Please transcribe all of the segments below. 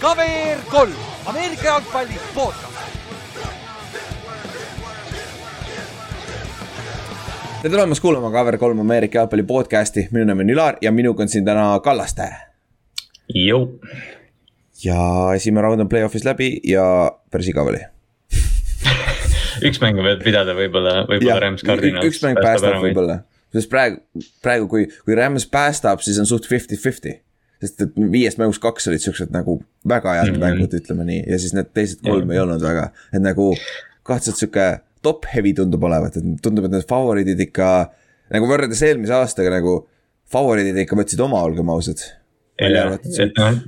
KVR kolm, Ameerika jalgpalli podcast. tere tulemast kuulama KVR3 Ameerika jalgpalli podcast'i, minu nimi on Ülar ja minuga on siin täna Kallaste. Jõu. ja esimene raund on play-off'is läbi ja päris igav oli. üks mäng on veel pidada võib-olla, võib-olla Rams Cardinals. üks mäng päästab võib-olla, sest praegu, praegu kui, kui Rams päästab, siis on suht fifty-fifty sest et viiest mängust kaks olid siuksed nagu väga head mm -hmm. mängud, ütleme nii, ja siis need teised kolm mm -hmm. ei olnud väga, et nagu kahtlaselt sihuke top heavy tundub olevat, et tundub, et need favoriidid ikka. nagu võrreldes eelmise aastaga nagu favoriidid ikka võtsid oma, olgem ausad. jah, et noh,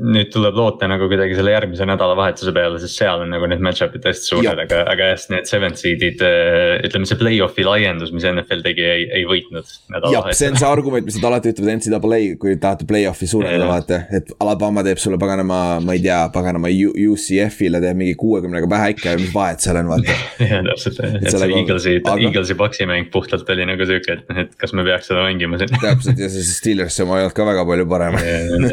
nüüd tuleb loota nagu kuidagi selle järgmise nädalavahetuse peale, sest seal on nagu need match-up'id tõesti suured, aga, aga jah, need seven seed'id. äh, ütleme, see play-off'i laiendus, mis NFL tegi, ei, ei võitnud jah, see on see argument, mis nad alati ütlevad NCAA, kui tahate play-off'i suurendada, vaata, et Alabama teeb sulle paganama, ma ei tea, paganama UCF-ile teeb mingi kuuekümnega pähe ikka ja mis vahet seal on, vaata. jah, täpselt, et see nagu- Eaglesi aga- Eaglesi Paxi mäng puhtalt oli nagu sihuke, et noh, et kas me peaks seda mängima siin. täpselt ja see Steelers oma ei olnud ka väga palju parem.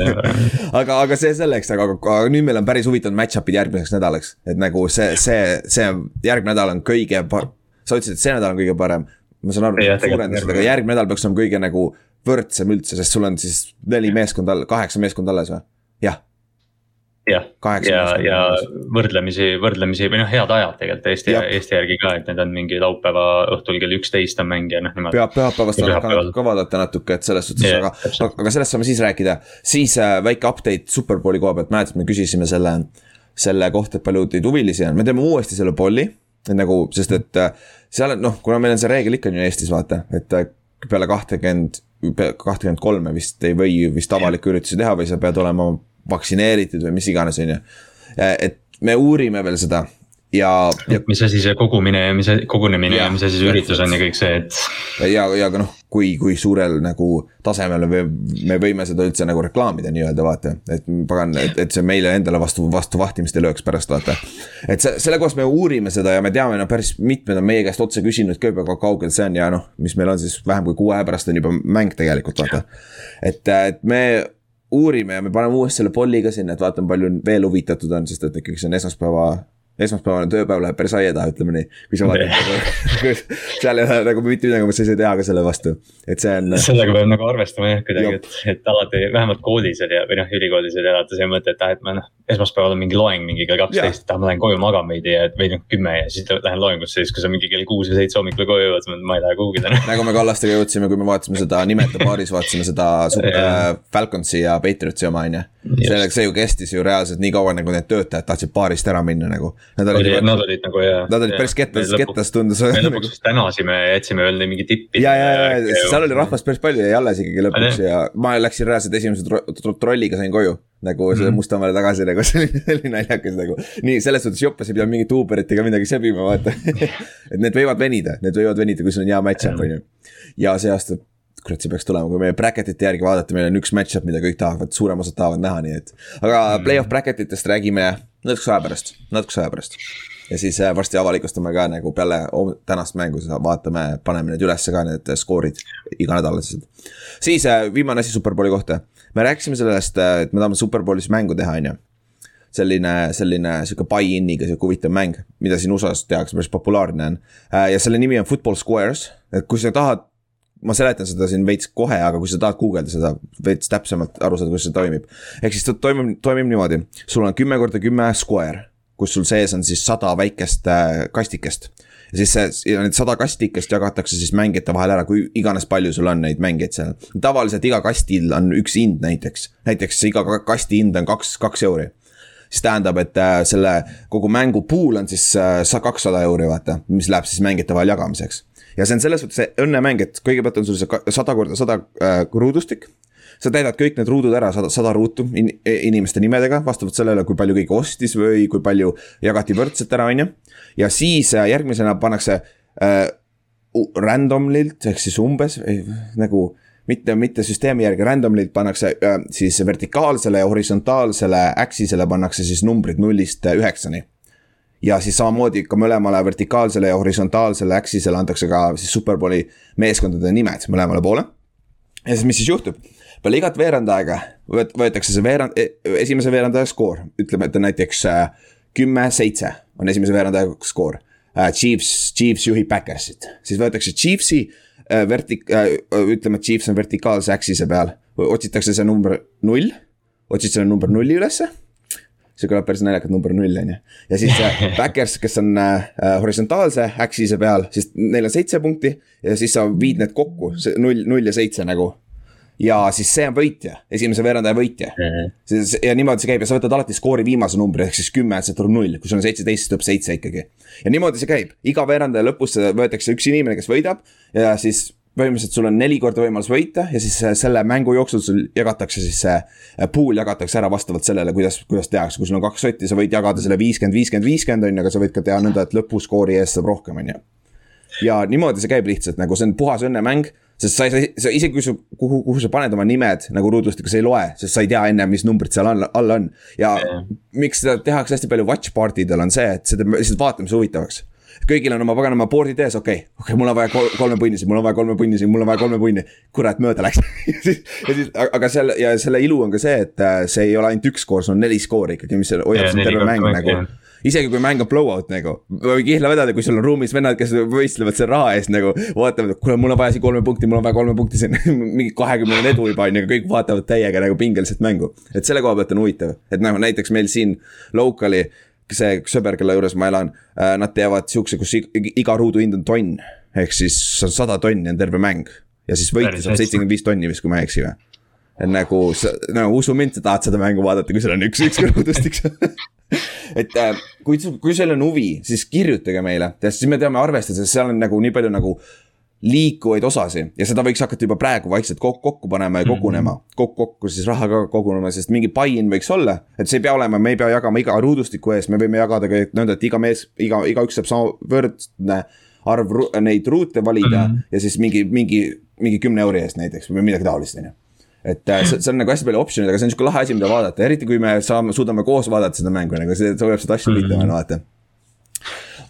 aga, aga see selleks, aga, aga nüüd meil on päris huvitavad match-up'id järgmiseks nädalaks, et nagu see, see, see järgmine nädal on kõige par-. sa ütlesid, et see nädal on kõige parem. ma saan aru, et suurendasid, aga järgmine nädal peaks olema kõige nagu võrdsem üldse, sest sul on siis neli meeskonda, kaheksa meeskonda alles või? jah, jah, ja, ja võrdlemisi, võrdlemisi või noh, head ajad tegelikult Eesti Eesti järgi ka, et need on mingi laupäeva õhtul kell üksteist on mäng ja noh, niimoodi. pea, pühapäevast ka, vaadata natuke, et selles suhtes aga, aga sellest saame siis rääkida. siis äh, väike update Superbowli koha pealt, mäletad, me küsisime selle, selle kohta, et palju teid huvilisi on, me teeme uuesti selle polli. et nagu, sest et äh, seal on noh, kuna meil on see reegel ikka on ju Eestis vaata, et äh, peale kahtekümmend, kahtekümmend kolme vist ei või vist avalikke üritusi teha või sa pead olema vaktsineeritud või mis iganes, on ju. et me uurime veel seda ja, ja mis asi see kogumine ja mis, kogunemine ja, ja mis asi see üritus on ja kõik see, et ja, ja ka noh, kui, kui suurel nagu tasemel me, me võime seda üldse nagu reklaamida nii-öelda vaata, et pagan, et, et see meile endale vastu, vastu vahtimist ei lööks pärast vaata. et see, selle kohta me uurime seda ja me teame, no päris mitmed on meie käest otse küsinud ka juba, kui kaugel see on ja noh, mis meil on siis vähem kui kuu aja pärast on juba mäng tegelikult vaata. et, et me uurime ja me paneme uuesti selle polli ka sinna, et vaatame, palju veel huvitatud on, sest et ikkagi see on esmaspäeva esmaspäevane tööpäev läheb päris aia taha, ütleme nii. kui sa vaatad nagu, seal ei ole nagu mitte midagi, mis sa ei saa teha ka selle vastu, et see on. sellega peab nagu arvestama jah, kuidagi, et, et alati vähemalt koolis oli ja, või noh, ülikoolis oli alati see mõte, et ah, et ma noh, esmaspäeval on mingi loeng mingi kell kaksteist, et ah, ma lähen koju magama veidi ja, või noh, kümme ja siis lähen loengusse, siis kui sa mingi kell kuus või seitse hommikul koju jõuad, siis ma ei lähe kuhugi täna. nagu me Kallastega jõudsime, kui me vaatasime seda nimete paaris, vaatasime seda äh, Falconsi ja Patriotsi oma, on ju. selleks, see ju kestis ju reaalselt nii kaua, nagu need töötajad tahtsid baarist ära minna nagu. Nad olid, oli, nad olid nagu ja. nad olid päris kettas, kettas tundus. me lõpuks vist tänasime ja jätsime veel mingi tippi. ja, ja, ja seal oli rahvast päris palju jäi alles ikkagi lõpuks ja ma läksin reaalselt esimese tro- tro- trolliga sain koju. nagu selle Mustamäele tagasi nagu see oli, see oli naljakas nagu. nii selles suhtes joppas ei pidanud mingit Uberit ega midagi sebima, vaata. et need võivad venida, need võivad venida, kui sul on hea match-up on ju. ja see aasta, kurat, see peaks tulema, kui meie bracket'ite järgi vaadata, meil on üks match-up, mida kõik tahavad, suurem osad tahavad näha, nii et. aga play-off bracket itest räägime natukese aja pärast, natukese aja pärast ja siis äh, varsti avalikustame ka nagu peale tänast mängu, vaatame, paneme need ülesse ka need skoorid iganädalased. siis äh, viimane asi Superbowli kohta, me rääkisime sellest, et me tahame Superbowlis mängu teha, on ju selline, selline sihuke buy-in'iga sihuke huvitav mäng, mida siin USA-s tehakse, päris populaarne on. ja selle nimi on Football Squares, et kui sa tahad, ma seletan seda siin veits kohe, aga kui sa tahad guugeldada seda veits täpsemalt aru saada, kuidas see toimib. ehk siis ta toimub, toimib niimoodi, sul on kümme korda kümme square, kus sul sees on siis sada väikest äh, kastikest. ja siis see, need sada kastikest jagatakse siis mängijate vahel ära, kui iganes palju sul on neid mängijaid seal. tavaliselt iga kastil on üks hind näiteks, näiteks iga ka- kasti hind on kaks, kaks euri siis tähendab, et äh, selle kogu mängu pool on siis äh, sa- kakssada euri, vaata, mis läheb siis mängijate vahel jagamiseks. Ja see on selles suhtes see õnnemäng, et kõigepealt on sul see sada korda sada äh, ruudustik. sa täidad kõik need ruudud ära, sada, sada ruutu in, inimeste nimedega, vastavalt sellele, kui palju keegi ostis või kui palju jagati võrdselt ära, on ju. ja siis äh, järgmisena pannakse äh, randomlilt ehk siis umbes eh, nagu mitte, mitte süsteemi järgi, randomlilt pannakse äh, siis vertikaalsele ja horisontaalsele axisele pannakse siis numbrid nullist äh, üheksani. Ja siis samamoodi ka mõlemale vertikaalsele ja horisontaalsele axisele antakse ka siis Superbowli meeskondade nimed mõlemale poole. ja siis, mis siis juhtub? peale igat veerand aega võet-, võetakse see veerand, esimese veerandaja skoor, ütleme, et näiteks kümme-seitse on esimese veerandaja skoor uh,. Chiefs, Chiefs juhib Backersit, siis võetakse Chiefsi uh, vertik- ütleme, Chiefs on vertikaalse axis'e peal, otsitakse see number null, otsid selle number nulli ülesse see kõlab päris naljakalt, number null on ju. ja siis backers, kes on äh, horisontaalse axis'e peal, siis neil on seitse punkti ja siis sa viid need kokku, see null, null ja seitse nagu ja siis see on võitja, esimese veerandaja võitja mm. -hmm. ja niimoodi see käib ja sa võtad alati skoori viimase numbri, ehk siis kümme, see tuleb null, kui sul on seitseteist, siis tuleb seitse ikkagi. ja niimoodi see käib, iga veerandaja lõpus võetakse üks inimene, kes võidab ja siis põhimõtteliselt sul on neli korda võimalus võita ja siis selle mängu jooksul sul jagatakse siis see äh, pool jagatakse ära vastavalt sellele, kuidas, kuidas tehakse, kui sul on kaks sotti, sa võid jagada selle viiskümmend, viiskümmend, viiskümmend on ju, aga sa võid ka teha nõnda, et lõpuskoori eest saab rohkem, on ju. ja niimoodi see käib lihtsalt nagu see on puhas õnnemäng sest sa ei saa, sa isegi kui sa, kuhu, kuhu sa paned oma nimed nagu ruudustikku, sa ei loe, sest sa ei tea enne, mis numbrid seal all, all on. ja yeah. miks seda tehakse hästi palju watch party del on see, et teeb lihtsalt vaatamise huvitavaks kõigil on oma paganama board'id ees, okei okay,, okei okay,, mul on vaja kol kolme punni siin, mul on vaja kolme punni siin, mul on vaja kolme punni. kurat, mööda läks ja siis, ja siis, aga seal ja selle ilu on ka see, et äh, see ei ole ainult üks skoor, see on neli skoori ikkagi, mis hoiab sind terve mäng nagu isegi kui mäng on blowout nagu, või kihla vedada, kui sul on ruumis vennad, kes võistlevad selle raha eest nagu. vaatavad, et kuule, mul on vaja siin kolme punkti, mul on vaja kolme punkti siin mingi kahekümnene edu juba on ju, kõik vaatavad täiega nagu pingeliselt mängu. et selle koha pealt on huvitav, et nagu näiteks meil siin local'i see sõber, kelle juures ma elan, äh, nad teevad siukse, kus iga ruudu hind on tonn. ehk siis on sada tonni on terve mäng. Ja siis võitja saab seitsekümmend viis tonni vist, kui ma ei eksi või? Et nagu sa, no usu mind, sa tahad seda mängu vaadata, kui sul on üks, üks kõrvutustik et äh, kui, kui sul on huvi, siis kirjutage meile, sest siis me teame arvestada, sest seal on nagu nii palju nagu liikuvaid osasid ja seda võiks hakata juba praegu vaikselt kokku, kokku panema ja kogunema mm -hmm. kokku, kokku siis raha ka kogunema, sest mingi buy-in võiks olla. et see ei pea olema, me ei pea jagama iga ruudustiku ees, me võime jagada ka nõnda, et iga mees, iga, igaüks saab sama võrdne arv neid ruute valida mm -hmm. ja siis mingi, mingi, mingi kümne euri eest näiteks või midagi taolist, on ju et äh, see, see on nagu hästi palju optsioneid, aga see on sihuke lahe asi, mida vaadata, eriti kui me saame, suudame koos vaadata seda mängu, nagu see, see hoiab seda asja huvitavana mm -hmm. vaata.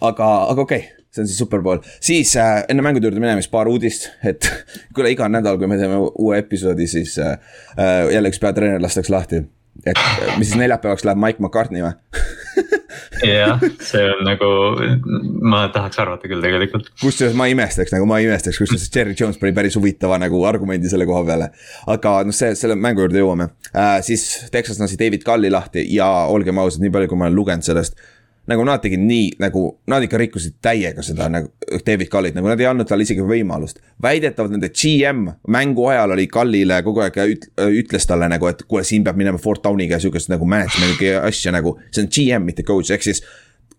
aga, aga okei okay see on siis superpool, siis äh, enne mängude juurde minemist paar uudist, et kuule, iga nädal, kui me teeme uue episoodi, siis äh, äh jälle üks peatreener lastakse lahti. et mis siis neljapäevaks läheb Mike McCartney või jah, see on nagu, ma tahaks arvata küll tegelikult. kusjuures ma imestaks nagu, ma imestaks, kusjuures Jerry Jones pani päris huvitava nagu argumendi selle koha peale. aga noh, see, selle mängu juurde jõuame äh,, siis Texas lasi David Culli lahti ja olgem ausad, nii palju, kui ma olen lugenud sellest nagu nad tegid nii, nagu nad ikka rikkusid täiega seda nagu David Cullit, nagu nad ei andnud talle isegi võimalust. väidetavalt nende GM mängu ajal oli Cullile kogu aeg üt-, ütles talle nagu, et kuule, siin peab minema Fort Downiga sihukest nagu management'i asja nagu. see on GM, mitte coach, ehk siis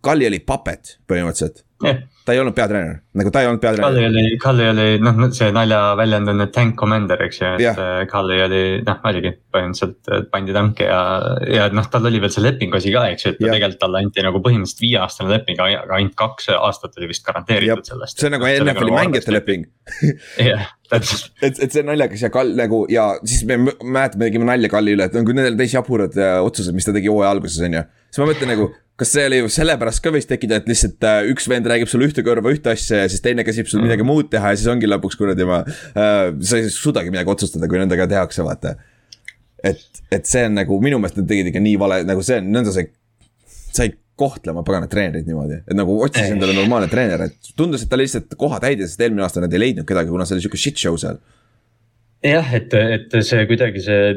Culli oli puppet põhimõtteliselt yeah ta ei olnud peatreener, nagu ta ei olnud peatreener. Kalli oli, Kalli oli noh, see naljaväljend on tank commander, eks ju, et yeah. Äh, Kalli oli noh, oligi põhimõtteliselt pandi tanki ja, ja noh, tal oli veel see lepinguasi ka, eks ju, et yeah. tegelikult talle anti nagu põhimõtteliselt viieaastane leping, aga ainult kaks aastat oli vist garanteeritud sellest. see on nagu NFL-i mängijate leping. jah, täpselt. et, et see on naljakas ja Kall nagu ja siis me mäletame, tegime nalja Kalli üle, et need on täis jaburad äh, otsused, mis ta tegi hooaja alguses, on ju. siis ma mõtlen nagu kas see oli sellepärast ka võis tekkida, et lihtsalt äh, üks vend räägib sulle ühte kõrva ühte asja ja siis teine käsib sul midagi muud teha ja siis ongi lõpuks kuradi ma äh,, sa ei suudagi midagi otsustada, kui nendega tehakse, vaata. et, et see on nagu minu meelest nad tegid ikka nii vale, nagu see on, nõnda sai, sai kohtlema pagana treenerit niimoodi, et nagu otsis endale normaalne treener, et tundus, et ta lihtsalt koha täidis, sest eelmine aasta nad ei leidnud kedagi, kuna see oli sihuke shit show seal. jah, et, et see kuidagi see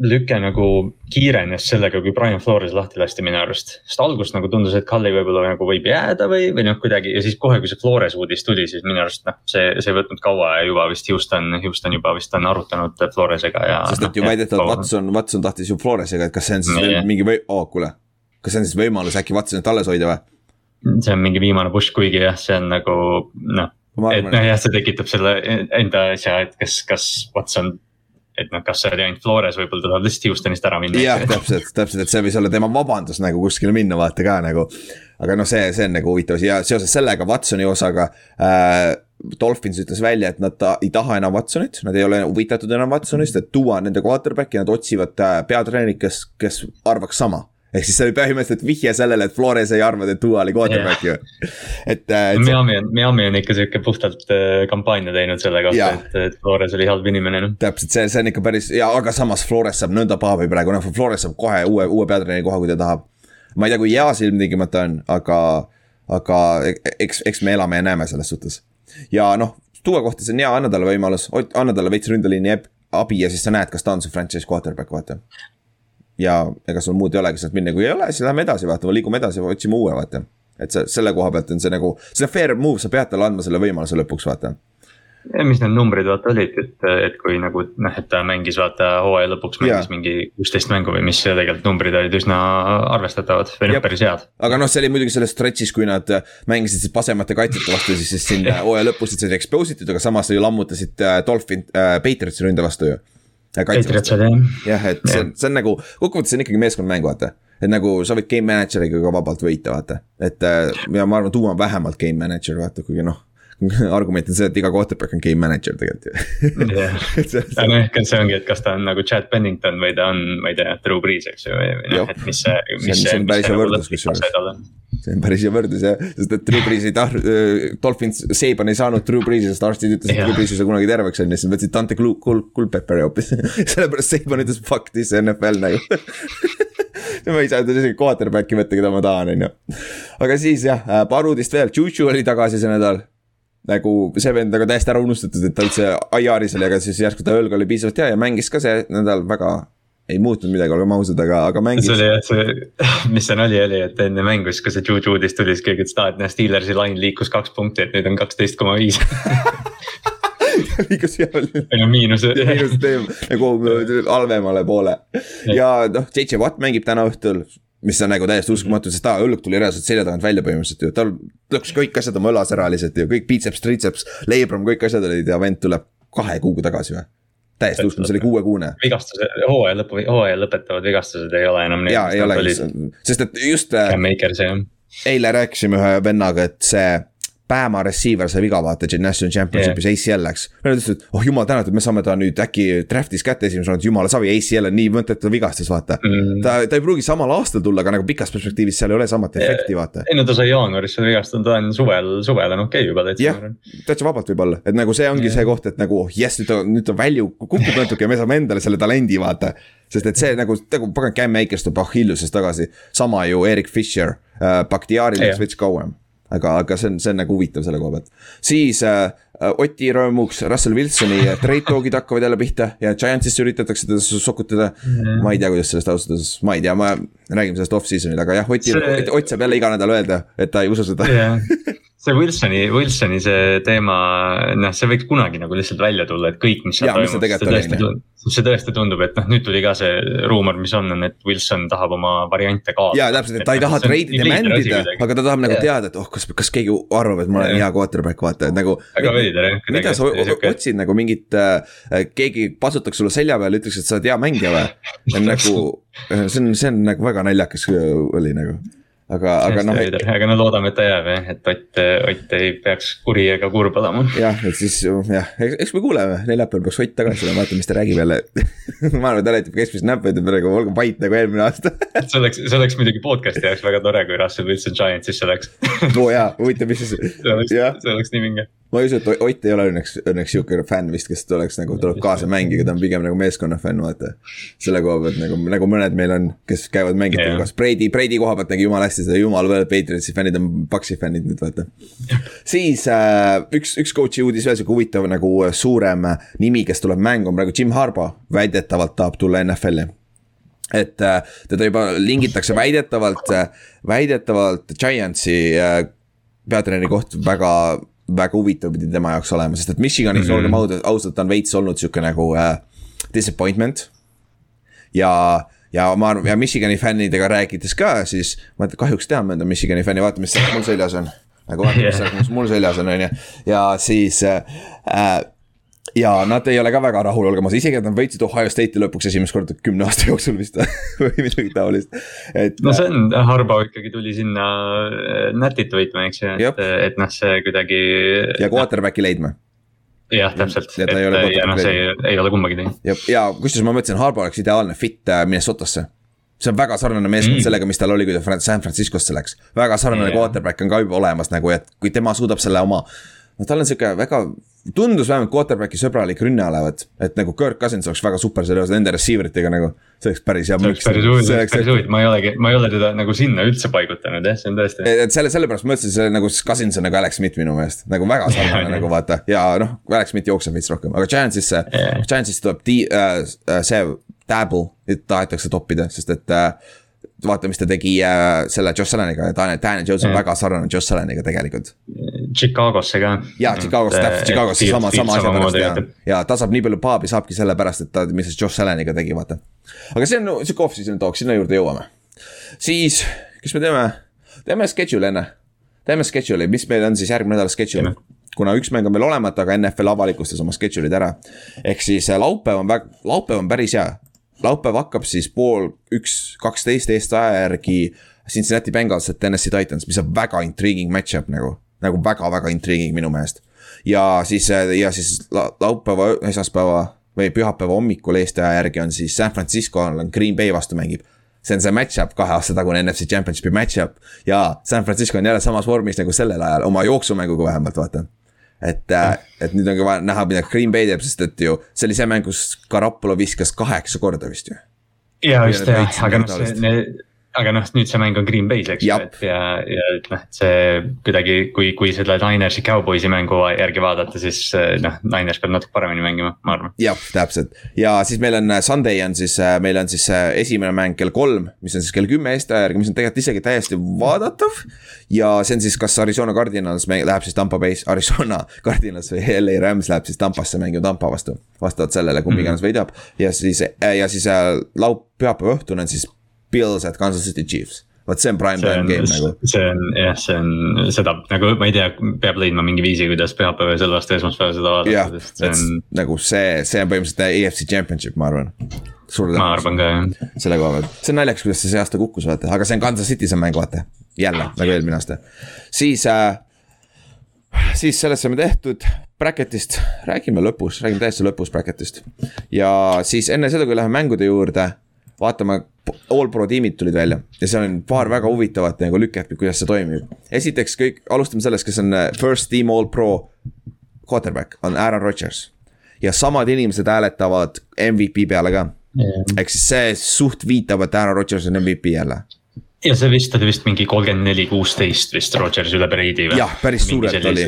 lüke nagu kiirenes sellega, kui Brian Flores lahti lasti minu arust. sest alguses nagu tundus, et Cully võib-olla nagu võib jääda või, või noh, kuidagi ja siis kohe, kui see Flores uudis tuli, siis minu arust noh, see, see ei võtnud kaua ja juba vist Houston, Houston juba vist on arutanud Floresega ja. sest et ju noh, väidetavalt Watson, Watson tahtis ju Floresega, et kas see on siis veel mingi või, oo oh, kuule. kas see on siis võimalus äkki Watsonit alles hoida või? see on mingi viimane push, kuigi jah, see on nagu noh. et noh jah, see tekitab selle enda asja, et kas, kas Watson et noh, kas see oli ainult Flores, võib-olla ta tahab lihtsalt Houstonist ära minna. jah, täpselt, täpselt, et see võis olla tema vabandus nagu kuskile minna, vaata ka nagu. aga noh, see, see on nagu huvitav asi ja seoses sellega Watsoni osaga äh,. Dolphins ütles välja, et nad ta, ei taha enam Watsonit, nad ei ole huvitatud enam Watsonist, et tuua nende quarterback'i, nad otsivad äh, peatreenerit, kes, kes arvaks sama ehk siis see oli põhimõtteliselt vihje sellele, et Flores ei arvanud, et Tua oli quarterback ju. et, äh, et. Miami on, Miami on ikka sihuke puhtalt äh, kampaania teinud selle kohta, et, et Flores oli halb inimene noh. täpselt, see, see on ikka päris ja, aga samas Flores saab nõnda paavi praegu, noh Flores saab kohe uue, uue peatreeneri koha, kui ta tahab. ma ei tea, kui hea see ilmtingimata on, aga, aga e-, eks, eks me elame ja näeme selles suhtes. ja noh, Tua kohta see on hea, anna talle võimalus, anna talle veits ründeliini abi ja siis sa näed, kas ta on su franchise quarterback, vaata ja ega sul muud ei olegi sealt minna, kui ei ole, siis lähme edasi, vaatame, liigume edasi, otsime uue, vaata. et see, selle koha pealt on see nagu, see fair move, sa pead talle andma selle võimaluse lõpuks, vaata ja mis need numbrid vaata olid, et, et kui nagu noh, et ta mängis vaata hooaja lõpuks mängis yeah. mingi kuusteist mängu või mis tegelikult numbrid olid üsna arvestatavad või noh, päris head. aga noh, see oli muidugi selles stretch'is, kui nad mängisid siis pasemate kaitsjate vastu, siis, siis siin hooaja lõpus said expose itud, aga samas ju lammutasid äh, Dolphin äh,, Patriotsi ründe vastu ju jah, et see on, see on nagu, kokkuvõttes on ikkagi meeskonnamäng, vaata. et nagu sa võid game manager'iga ka vabalt võita, vaata. et äh, ja ma arvan, Duo on vähemalt game manager, vaata, kuigi noh argument on see, et iga quarterback on game manager tegelikult ju. jah, noh, ehk see ongi, et kas ta on nagu Chad Pennington või ta on, ma ei tea, Drew Brees, eks ju, või noh, et mis see, mis see. see on päris hea võrdlus kusjuures. see on päris hea võrdlus jah, sest et Drew Brees ei tahtnud äh,, Dolphins, Seibon ei saanud Drew Breesi, sest arstid ütlesid, et Drew Brees ei saa kunagi terveks on ju, siis võtsid Dante Culpepperi hoopis. Sellepärast Seibon ütles fuck this NFL nagu. Ma ei saa teda isegi quarterback'i võtta, keda ma tahan, on ju. aga siis jah, äh, paar uudist veel, Juju oli tagasi see nädal nagu see vend nagu täiesti ära unustatud, et ta üldse IR-is oli, aga siis järsku ta õlg oli piisavalt hea ja mängis ka see nädal väga ei muutnud midagi, olgem ausad, aga, aga mängis. see oli jah, see, mis see nali oli, et enne mängu siis, kui see Juju'dist tuli, siis keegi ütles, et aa, et näe, Steelersi lain liikus kaks punkti, et nüüd on kaksteist koma viis. Liikus no miinus. miinus teeb nagu halvemale poole. Ja noh, JJ Watt mängib täna õhtul mis on nagu täiesti uskumatu, sest ta õlg tuli reaalselt selja tagant välja põhimõtteliselt ju, tal lõhkus kõik asjad oma õlas ära lihtsalt ju, kõik biceps, triceps, labrum, kõik asjad olid ja vend tuleb kahe kuuga tagasi või? täiesti uskumatu, see oli kuuekuune. vigastused, hooaja lõpu, hooaja lõpetavad vigastused ei ole enam. jaa, ei olegi, sest et just. Jah. eile rääkisime ühe vennaga, et see Bama receiver sai viga, vaata, National Championship'is yeah. ACL läks. Nad ütlesid, et oh jumal tänatud, me saame ta nüüd äkki draft'is kätte esimese raundis, jumala savi, ACL on nii mõttetu vigastus, vaata mm.. ta, ta ei pruugi samal aastal tulla, aga nagu pikas perspektiivis seal ei ole samat yeah. efekti, vaata. ei no ta sai jaanuaris seal vigastada, ta on suvel, suvel on okei okay juba täitsa. jah yeah,, täitsa vabalt võib-olla, et nagu see ongi yeah. see koht, et nagu oh jess, nüüd ta, nüüd ta value kukub natuke ja me saame endale selle talendi, vaata sest et see nagu, nagu pagan, Cam Akers tuleb Achillusest tagasi, sama ju Erik Fischer äh,, Bakhtiari läks veits kauem aga, aga see on, see on nagu huvitav selle koha pealt. siis äh, Oti rõõmuks Russell Wilsoni trade talk'id hakkavad jälle pihta ja Giantsisse üritatakse teda sokutada. Mm.. ma ei tea, kuidas sellest ausalt öeldes, ma ei tea, ma räägime sellest off-season'il, aga jah, Oti see..., Ott saab jälle iga nädal öelda, et ta ei usu seda. Yeah see Wilsoni, Wilsoni see teema, noh, see võiks kunagi nagu lihtsalt välja tulla, et kõik, mis seal toimub, see tõesti tundub, see tõesti tundub, et noh, nüüd tuli ka see ruumor, mis on, on, et Wilson tahab oma variante kaasa. ja täpselt, et ta ei taha treidida ja mändida, aga ta tahab nagu yeah. teada, et oh, kas, kas keegi arvab, et ma olen yeah. hea quarterback, vaata, et nagu. väga veider jah. mida sa otsid nagu mingit äh,, keegi patsutaks sulle selja peale, ütleks, et sa oled hea mängija või? nagu, see on, see on nagu väga naljakas oli nagu aga, aga noh. aga no loodame, et ta jääb jah, et Ott, Ott ei peaks kuri ega kurb olema. jah, et siis jah, eks me kuuleme, neljapäeval peaks Ott tagasi tulema, vaatame, mis ta räägib jälle ma arvan, et ta näitab keskmist näppu, ütleb praegu olge vait nagu eelmine aasta see oleks, see oleks muidugi podcast'i jaoks väga tore, kui Russell Wilson Giantsisse läks oo oh, jaa, huvitav, mis siis. see oleks, see oleks nii vinge ma ei usu, et Ott ei ole õnneks, õnneks sihuke fänn vist, kes tuleks nagu, tuleb kaasa mängima, ta on pigem nagu meeskonna fänn, vaata. selle koha pealt nagu, nagu mõned meil on, kes käivad mängijate yeah. hulgas, Brady, Brady koha pealt nägi jumala hästi seda, jumala veel, Patriotsi fännid on Paxi fännid nüüd, vaata. siis äh, üks, üks coach'i uudis veel, sihuke huvitav nagu äh, suurem nimi, kes tuleb mängu, on praegu Jim Harbaugh, väidetavalt tahab tulla NFL-i et äh, teda juba lingitakse väidetavalt, äh, väidetavalt Giantsi äh, peatreeneri koht väga väga huvitav pidi tema jaoks olema, sest et Michiganis mm -hmm. olgem ausad, ausalt on veits olnud sihuke nagu äh, disappointment. ja, ja ma arvan, ja Michigani fännidega rääkides ka, siis ma kahjuks tean mõnda Michigani fänni, vaata, mis mul seljas on. nagu vaata, mis yeah. mul seljas on, on ju, ja siis äh, äh ja nad ei ole ka väga rahul, olgem ausad, isegi nad võitsid Ohio State'i lõpuks esimest korda kümne aasta jooksul vist või midagi taolist, et. no see on, Harbo ikkagi tuli sinna äh, Natit võitma, eks ju, et, et noh, see kuidagi. ja quarterback'i leidma jah, täpselt, et ja noh, see ei, ei ole kumbagi teinud. ja, ja kusjuures ma mõtlesin, Harbo oleks ideaalne fit äh, Minnesotasse see on väga sarnane meeskond mm. sellega, mis tal oli, kui ta San Franciscosse läks. väga sarnane yeah. quarterback on ka juba olemas nagu, et kui tema suudab selle oma no tal on sihuke väga, tundus vähemalt quarterback'i sõbralik rünne olevat, et nagu Kirk Cousins oleks väga super seoses nende receiver itega nagu. see oleks päris hea. see oleks päris huvitav, see oleks päris huvitav, ma ei olegi, ma ei ole teda nagu sinna üldse paigutanud jah, see on tõesti. et selle, sellepärast ma mõtlesin, see nagu Cousins on nagu Alex Smith minu meelest, nagu väga sarnane nagu vaata ja noh, Alex Smith jookseb veits rohkem, aga Giantsisse yeah., Giantsisse tuleb ti- äh,, äh see Dabble, tahetakse toppida, sest et äh, vaata, mis ta tegi äh, selle Josh Alleniga Daniel, Daniel Jones on väga sarnane Josh Alleniga tegelikult. Chicagosse ka. jaa, Chicagosse, täpselt Chicagosse sama, sama asja pärast ja, ja ta saab nii palju paabi, saabki sellepärast, et ta, mis Josh Alleniga tegi, vaata. aga see on sihuke off-season talk, sinna juurde jõuame. siis, mis me teeme, teeme schedule enne, teeme schedule'i, mis meil on siis järgmine nädal schedule kuna üks mäng on veel olemata, aga NFL avalikustas oma schedule'id ära. ehk siis äh, laupäev on väga, laupäev on päris hea laupäev hakkab siis pool üks, kaksteist Eesti aja järgi Cincinnati Bengals ja Tennessee Titans, mis on väga intriguing match-up nagu, nagu väga-väga intriguing minu meelest. ja siis, ja siis laupäeva, esmaspäeva või pühapäeva hommikul Eesti aja järgi on siis San Francisco on Green Bay vastu mängib. see on see match-up, kahe aasta tagune NFC Championshipi match-up ja San Francisco on jälle samas vormis nagu sellel ajal oma jooksumänguga vähemalt vaata et, äh, et nüüd on ka vaja näha, mida Green Bay teeb, sest et ju see oli see mäng, kus Garapolo viskas kaheksa korda vist ju. ja just jah, aga noh, see, aga noh, nüüd see mäng on Green Bay's, eks ju, et ja, ja et noh, et see kuidagi, kui, kui seda Ninersi Cowboysi mängu järgi vaadata, siis eh, noh, Niners peab natuke paremini mängima, ma arvan. jah, täpselt ja siis meil on eh, Sunday on siis, eh, meil on siis esimene mäng kell kolm, mis on siis kell kümme Eesti aja järgi, mis on tegelikult isegi täiesti vaadatav. ja see on siis, kas Arizona Cardinals läheb siis Tampa Bay's, Arizona Cardinals või LA Rams läheb siis Tampasse mängima Tampa vastu. vastavalt sellele, kumb mm -hmm. iganes võidab ja siis, ja siis laup-, pühapäeva õhtune on siis Bills at Kansas City Chiefs vot see on prime time game nagu. see on jah, see on seda nagu ma ei tea, peab leidma mingi viisi, kuidas pühapäeval ja selle vastu esmaspäeval seda vaadata, sest see on. nagu see, see on põhimõtteliselt EFC championship, ma arvan. ma arvan ka jah. selle koha pealt, see on naljakas, kuidas see see aasta kukkus, vaata, aga see on Kansas City's on mäng, vaata. jälle nagu eelmine aasta, siis äh,. siis sellest saame tehtud, bracket'ist räägime lõpus, räägime täiesti lõpus bracket'ist. ja siis enne seda, kui läheme mängude juurde vaatame, all pro tiimid tulid välja ja seal on paar väga huvitavat nagu lüket, kuidas see toimib. esiteks kõik, alustame sellest, kes on äh, first team all pro quarterback, on Aaron Rodgers. ja samad inimesed hääletavad MVP peale ka yeah.. ehk siis see suht viitab, et Aaron Rodgers on MVP jälle ja see vist oli vist mingi kolmkümmend neli, kuusteist vist Rodgers üle Breidi või? jah, päris suurelt oli.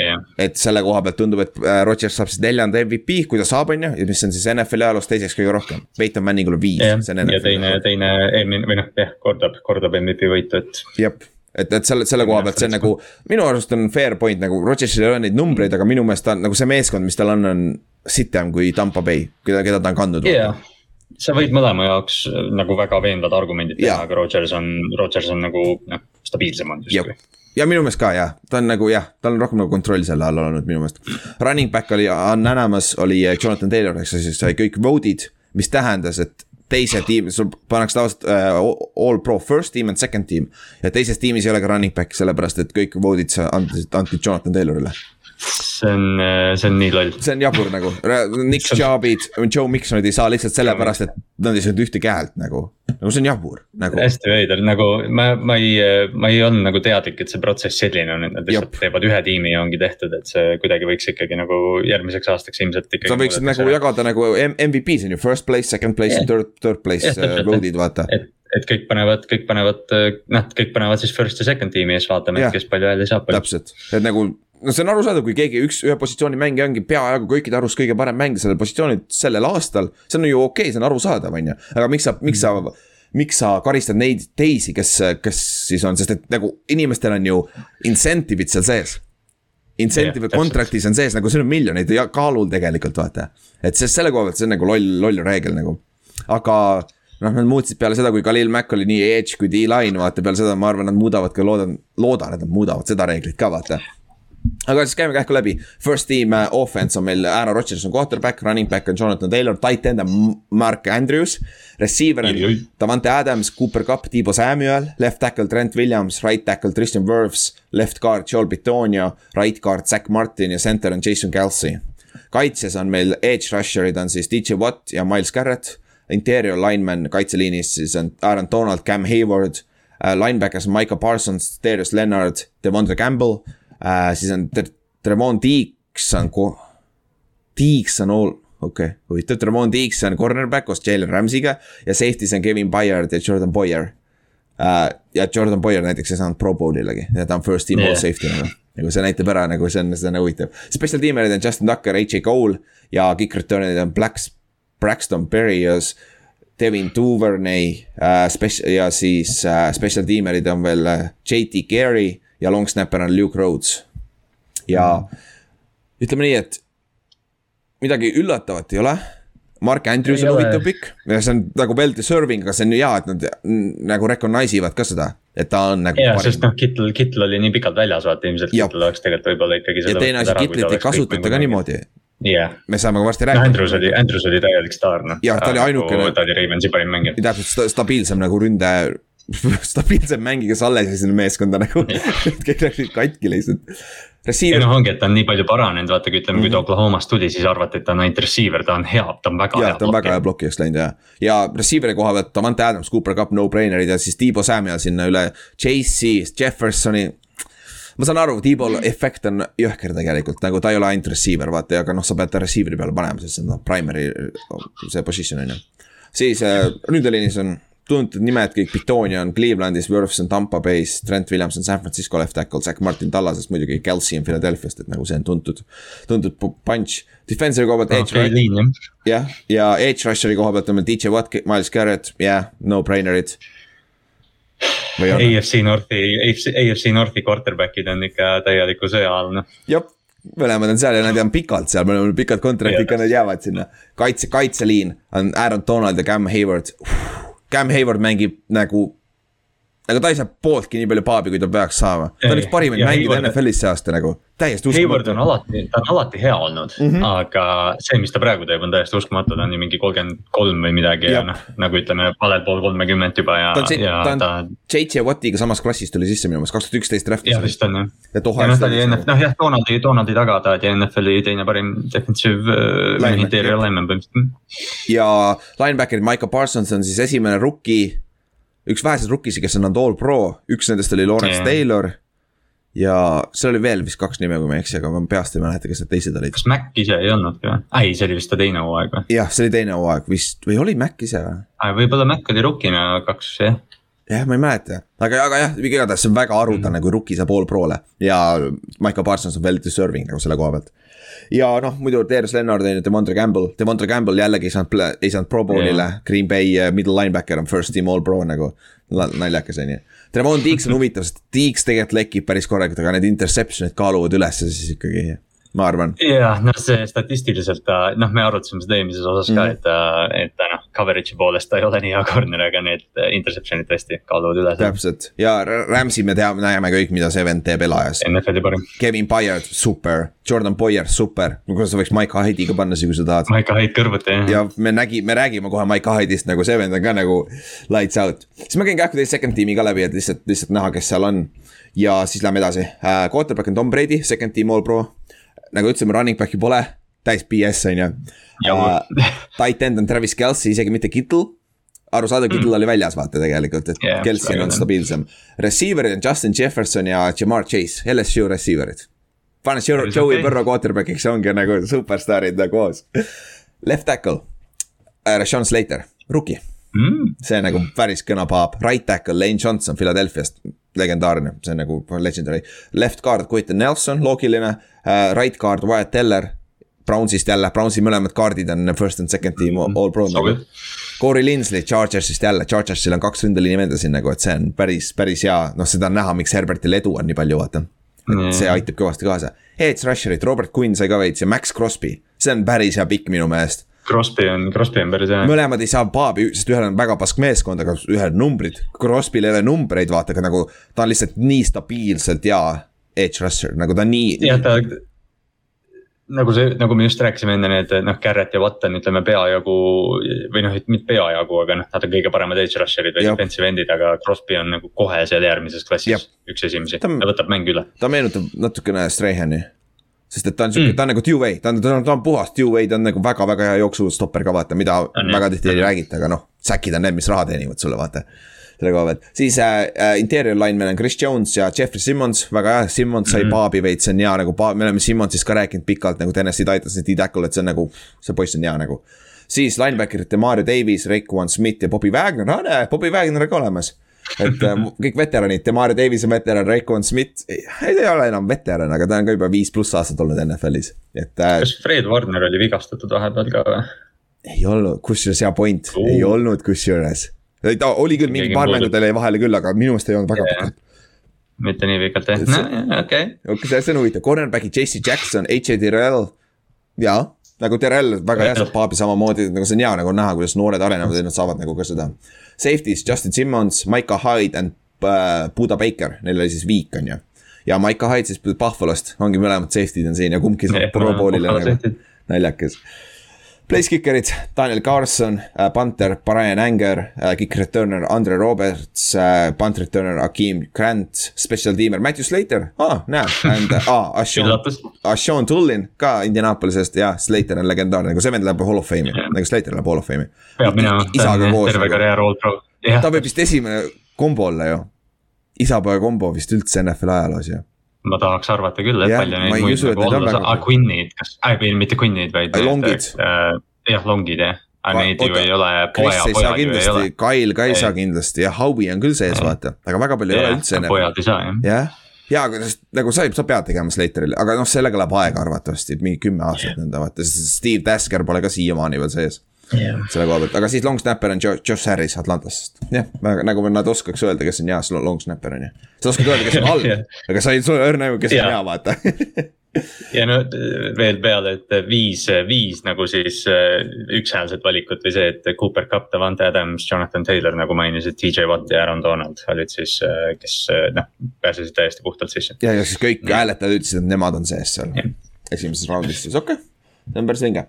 jah. et selle koha pealt tundub, et äh, Rodgers saab siis neljanda MVP, kui ta saab, on ju, ja mis on siis NFL-i ajaloos teiseks kõige rohkem. Peyton Manningul on viis. ja, ja teine, teine eelmine või noh, jah, kordab, kordab MVP võitu, et. jep et, et selle, selle koha pealt see on nagu, minu arust on fair point nagu, Rodgersil ei ole neid numbreid, aga minu meelest ta on nagu see meeskond, mis tal on, on sitem kui Tampa Bay, keda, keda ta on kandnud yeah sa võid mõlema jaoks äh, nagu väga veenvad argumendid teha, aga Rodgers on, Rodgers on nagu noh, stabiilsem on justkui. Ja minu meelest ka jah, ta on nagu jah, tal on rohkem nagu kontroll selle all olnud minu meelest. Running back oli Anamas, oli äh, Jonathan Taylor, eks siis sai kõik vote'id, mis tähendas, et teise tiimi, sul pannakse tavaliselt uh, all pro first team and second team. ja teises tiimis ei ole ka running back'i, sellepärast et kõik vote'id anti, anti Jonathan Taylorile see on, see on nii loll. see on jabur nagu, Nick Chubb'id, Joe Miksonid ei saa lihtsalt sellepärast, et nad ei saanud ühtegi häält nagu. nagu see on jabur nagu. hästi veider, nagu ma, ma ei, ma ei olnud nagu teadlik, et see protsess selline on, et nad lihtsalt teevad ühe tiimi ja ongi tehtud, et see kuidagi võiks ikkagi nagu järgmiseks aastaks ilmselt ikkagi. sa võiksid nagu jagada nagu MVP-s on ju, first place, second place yeah. third, third place yeah, vote'id vaata. et et kõik panevad, kõik panevad, noh, kõik panevad siis first ja second tiimi ja siis vaatame, et kes palju hääli saab. täpselt, et nagu no see on arusaadav, kui keegi üks, ühe positsiooni mängija ongi peaaegu kõikide arust kõige parem mängija sellel positsioonil sellel aastal. see on ju okei okay,, see on arusaadav, on ju, aga miks sa, miks sa miks sa karistad neid teisi, kes, kes siis on, sest et nagu inimestel on ju incentive'id seal sees. Incentive yeah, contract'is on sees nagu siin on miljoneid ja kaalul tegelikult vaata. et see selle koha pealt, see on nagu loll, loll reegel nagu. aga noh, nad muutsid peale seda, kui Khalil Mack oli nii edge kui D-line, vaata peale seda ma arvan, nad muudavad ka, loodan, loodan, et nad muudavad seda reeglit ka vaata aga siis käime kähku läbi, first team uh, offense on meil Aaron Rodgers on quarterback, running back on Jonathan Taylor, tight end on Mark Andrews. Receiver on Davante Adams, Cooper Cup, Tiibo Samuel, left tackle Trent Williams, right tackle Tristan Wirfs, left guard Joel Bitonio, right guard Zack Martin ja center on Jason Kelsey. kaitses on meil edge rusher'id on siis DJ Watt ja Miles Garrett interior lineman kaitseliinis siis on Aaron Donald, Cam Hayward uh,. Linebackers Micah Parsons, Darius Leonard, Devondre Campbell uh,, siis on Trevon Deeks on ko-, Deeks on all okei okay., huvitav, Tremont Deeks on cornerback koos Jalen Ramsey'ga ja safety's on Kevin Byard ja Jordan Boyer uh,. ja Jordan Boyer näiteks ei saanud pro bowl'ilegi ja ta on first team yeah. all safety nagu. nagu see näitab ära, nagu see on, see on huvitav. Special tiimerid on Justin Tucker, H.A. Cole ja kick return'id on Blacks, Braxton Berry ja Devin Duvernay uh,. Spec- ja siis uh, special tiimerid on veel uh, J.T. Gary ja long snapper on Luke Rhodes. ja ütleme nii, et midagi üllatavat ei ole. Mark Andrews on huvitav pikk ja see on nagu well deserving, aga see on hea, et nad nagu recognize ivad ka seda, et ta on nagu. ja, sest noh, Kittel, Kittel oli nii pikalt väljas, vaata ilmselt Kittel oleks tegelikult võib-olla ikkagi. ja teine asi, Kittelit ei kasutata ka niimoodi. Yeah. me saame ka varsti rääkida no,. Andrews oli, Andrews oli täielik staar, noh. jah, ta oli ainukene. ta oli Ravensi parim mängija. täpselt stabiilsem nagu ründe stabiilsem mängija, kes alles jäi sinna meeskonda nagu kõik läksid katki lihtsalt Receiver... ei noh, ongi, et ta on nii palju paranenud, vaata, kui ütleme mm, -hmm. kui ta mhm. Oklahomast tuli, siis arvati, et ta on ainult receiver, ta on hea, ta on väga ja, hea. ta on väga hea plokkijaks läinud ja, ja receiver'i koha pealt Davante Adams, Cooper Cup, no-brainer'id ja siis Debo Samuel sinna üle. Chase'i, Jeffersoni. ma saan aru, Debo'l efekt on jõhker tegelikult, nagu ta ei ole ainult receiver, vaata, aga noh, sa pead ta receiver'i peale panema, sest see on noh, primary see position on ju. siis äh, ründeliinis on tuntud nimed kõik, Bitonia on Clevelandis, Wirfs on Tampa Bay's, Trent Williams on San Francisco left tackle, Zack Martin Tallasest muidugi, Kelsey on Philadelphia'st, et nagu see on tuntud, tuntud punch. Defensor'i koha pealt okay,. jah, ja edge rusher'i koha pealt on meil DJ Watt, Miles Garrett, jah yeah,, no brainer'id. AFC Northi, AFC, Northi quarterback'id on ikka täieliku sõja all, noh. jah mõlemad on seal ja nad on pikalt seal, mõlemal pikad kontraktid ka, nad jäävad sinna. kaitse, kaitseliin on Aaron Donald ja Cam Hayward uh Cam Hayward mängib nagu aga ta ei saa pooltki nii palju paabi, kui ta peaks saama. ta on üks parimaid mängijaid NFL-is see aasta nagu, täiesti uskumatu. Hayward on alati, ta on alati hea olnud mm, -hmm. aga see, mis ta praegu teeb, on täiesti uskumatu, ta on ju mingi kolmkümmend kolm või midagi ja, ja noh, nagu ütleme, valel pool kolmekümmet juba ja. ta on, ja ta on ta... JJ Wattiga samas klassis tuli sisse minu meelest, kaks tuhat üksteist draft'is. jah, vist on jah. ja noh, ta oli NF-, noh jah, Donaldi, Donaldi taga ta oli NFL-i teine parim defensive uh, interior lineman põhimõtteliselt. ja linebacker'id, Micah Parsons on siis esimene rookie üks väheseid rookisi, kes on olnud all pro, üks nendest oli Lawrence yeah. Taylor. ja seal oli veel vist kaks nime, kui ma ei eksi, aga ma peast ei mäleta, kes need teised olid. kas Mac ise ei olnudki või? ei, see oli vist ta teine hooaeg või? jah, see oli teine hooaeg vist või oli Mac ise või? võib-olla Mac oli rookina kaks jah jah, ma ei mäleta, aga, aga jah, igatahes see on väga haruldane mm, -hmm. kui rookie saab all pro'le ja Michael Parsons on well deserving nagu selle koha pealt ja noh, muidu Darius Leonard on ju, Devondre Campbell, Devondre Campbell jällegi ei saanud, ei saanud pro bowl'ile yeah., Green Bay äh, middle linebacker on first team all pro nagu, naljakas on ju. Trevon Deeks on huvitav, sest Deeks tegelikult lekib päris korralikult, aga need interception'id kaaluvad üles siis ikkagi ma arvan. jah, noh, see statistiliselt ta, noh, me arutasime seda eelmises osas ka mm, -hmm. et ta, et ta noh, coverage'i poolest ta ei ole nii hea corner, aga need interception'id tõesti kaaluvad üles. täpselt ja Rams'i me teame, näeme kõik, mida see vend teeb elajas. NFL-i parim. Kevin Byard, super, Jordan Boyer, super, kuidas sa võiks Mike Hyde'i ka panna, kui sa tahad. Mike Hyde kõrvuti, jah. ja me nägi, me räägime kohe Mike Hyde'ist nagu see vend on ka nagu lights out. siis ma käin kähku teise second tiimi ka läbi, et lihtsalt, lihtsalt näha, kes seal on. ja siis lähme edasi uh,, quarterback on Tom Brady, second team all pro nagu ütlesime, running back'i pole, täis BS on ju. Tight end on Travis Kelci, isegi mitte Kittle arusaadav, Kittle mm. oli väljas, vaata tegelikult, et yeah, Kelci on stabiilsem. Receiver'id on Justin Jefferson ja Jamar Chase, LSU receiver'id. pane Joey okay. Burrow quarterback'iks, ongi nagu superstaarid nagu koos. Left tackle uh,, Rashawn Slater, rookie mm.. see nagu päris kena paap, right tackle, Lane Johnson Philadelphia'st legendaarne, see on nagu legendary. Left guard, Quentin Nelson, loogiline uh,. Right guard, Wyatt Teller. Brownsist jälle, Brownsi mõlemad kaardid on first and second team -hmm. all pro nagu. Corey Linsley Chargersist jälle, Chargersil on kaks ründeliini venda siin nagu, et see on päris, päris hea, noh, seda on näha, miks Herbertil edu on nii palju, vaata. et mm. see aitab kõvasti kaasa. Edge rusher'id, Robert Quinn sai ka veits ja Max Crosby, see on päris hea pikk minu meelest Crosby on, Crosby on päris hea. mõlemad ei saa paabi, sest ühel on väga pask meeskond, aga ühel numbrid. Crosby'l ei ole numbreid, vaata, aga nagu ta on lihtsalt nii stabiilselt hea edge rusher, nagu ta nii. jah, ta nagu see, nagu me just rääkisime enne, need noh, Garrett ja Watt on ütleme peajagu või noh, mitte peajagu, aga noh, nad on kõige paremad edge rusher'id või defensive end'id, aga Crosby on nagu kohe seal järgmises klassis Jab. üks esimesi, ta võtab mängu üle. ta meenutab natukene Strahani sest et ta on siuke mm., ta on nagu two-way, ta on, ta on, ta on puhas two-way, ta on nagu väga-väga hea jooksustopper ka vaata, mida on, väga tihti ei räägita, aga noh. Säkid on need, mis raha teenivad sulle, vaata. selle koha pealt, siis äh, äh interior lineman on Chris Jones ja Jeffrey Simmons, väga hea, Simmons sai mm -hmm. paabi veits, see on hea nagu, me oleme Simmonsist ka rääkinud pikalt nagu Tennessee Titans'i D-tackle, et see on nagu, see poiss on hea nagu. siis linebacker'ite Mario Davis, Raekwon Smith ja Bobby Wagner, aa näe, Bobby Wagner on ka olemas et äh, kõik veteranid, Demario Davis on veteran, Raekwon Smith ei, ei ole enam veteran, aga ta on ka juba viis pluss aastat olnud NFL-is, et äh,. kas Fred Warner oli vigastatud vahepeal ka või? ei olnud, kusjuures hea point uh., ei olnud kusjuures. ta oli küll mingi paar mängu tal jäi vahele küll, aga minu meelest ei olnud väga pikalt mitte nii pikalt jah, no okei. okei, see on huvitav, cornerback'i JC Jackson, H.A. Terrell, jaa nagu Terrell väga hea saab paabi samamoodi, nagu see on hea nagu näha, kuidas noored arenevad ja nad saavad nagu ka seda Safety's Justin Simmons, Maiko Hyde and uh, Buda Baker, neil oli siis viik, on ju. ja Maiko Hyde siis Buffalost, ongi mõlemad safety'd on siin ja kumbki saab pro bowl'ile nagu naljakas. Place kicker'id, Daniel Carson uh,, Panther, Brian Anger uh,, kick returner Andre Roberts uh,, punt returner Akeem Grant, special teamer Matthew Slater, aa ah, näe, and ah, Ashon, Ashon Tullin ka Indianapolisest ja Slater on legendaarne, nagu see vend läheb hall of fame'i. Yeah., nagu Slater läheb hall of fame'i. peab minema, terve karjäär all pro. Ta võib vist esimene kombo olla ju, isapoja kombo vist üldse NFL ajaloos ju ma tahaks arvata küll, et ja, palju neid muid nagu olla saab, Quinnid, kas, ei mitte Quinnid, vaid. Longid. Äh, jah, Longid jah, aga neid ju ei ole. Chris ei saa kindlasti, Kyle ka ei saa kindlasti ja Howie on küll sees, vaata, aga väga palju ei ole üldse. pojad ei saa jah. jah, ja aga nagu sa, sa pead tegema Slaterile, aga noh, sellega läheb aega arvatavasti, mingi kümme aastat nõnda vaata, sest Steve Tasker pole ka siiamaani veel sees yeah.. selle koha pealt, aga siis long snapper on Josh Harris Atlantast, jah, nagu nad oskaks öelda, kes on hea long snapper on ju. sa oskad öelda, kes on halb yeah., aga sa ei saa õrna ju, kes yeah. on hea, vaata ja no veel peale, et viis, viis nagu siis ükshäälset valikut või see, et Cooper Cup, Davante Adams, Jonathan Taylor nagu mainisid, TJ Watt ja Aaron Donald olid siis, kes noh, pääsesid täiesti puhtalt sisse. ja, ja siis kõik hääletajad ütlesid, et nemad on sees seal esimeses raundis, siis okei okay., see on päris vinge.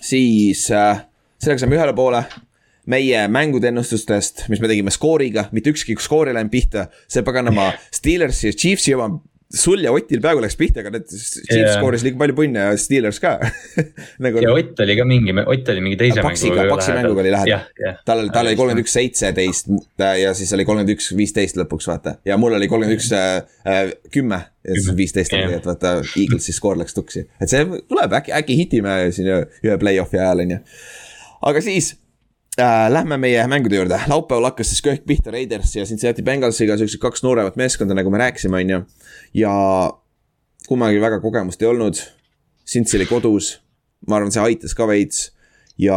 siis äh, sellega saame ühele poole meie mängude ennustustest, mis me tegime skooriga, mitte ükski skoor ei läinud pihta, see paganama Steelersi ja Chiefsi oma sul ja Otil peaaegu läks pihta, aga need Chiefs yeah. skooris liiga palju punne ja Steelers ka nagu.... ja Ott oli ka mingi, Ott oli mingi teise Paksiga, mänguga. Paksi mänguga oli lähedal yeah,. Yeah. tal, tal oli kolmkümmend üks, seitseteist ja siis oli kolmkümmend üks, viisteist lõpuks vaata. ja mul oli kolmkümmend üks, äh, kümme ja siis viisteist oli, et vaata Eaglesi skoor läks tuksi. et see tuleb, äkki, äkki hitime siin ühe play-off'i ajal, on ju. Aga siis äh,. Lähme meie mängude juurde, laupäeval hakkas siis köhk pihta Raiders ja Cincinnati Bengalsiga, siuksed kaks nooremat meeskonda, nagu me rääkisime, on ju. ja kummagi väga kogemust ei olnud. Cincy oli kodus, ma arvan, see aitas ka veits ja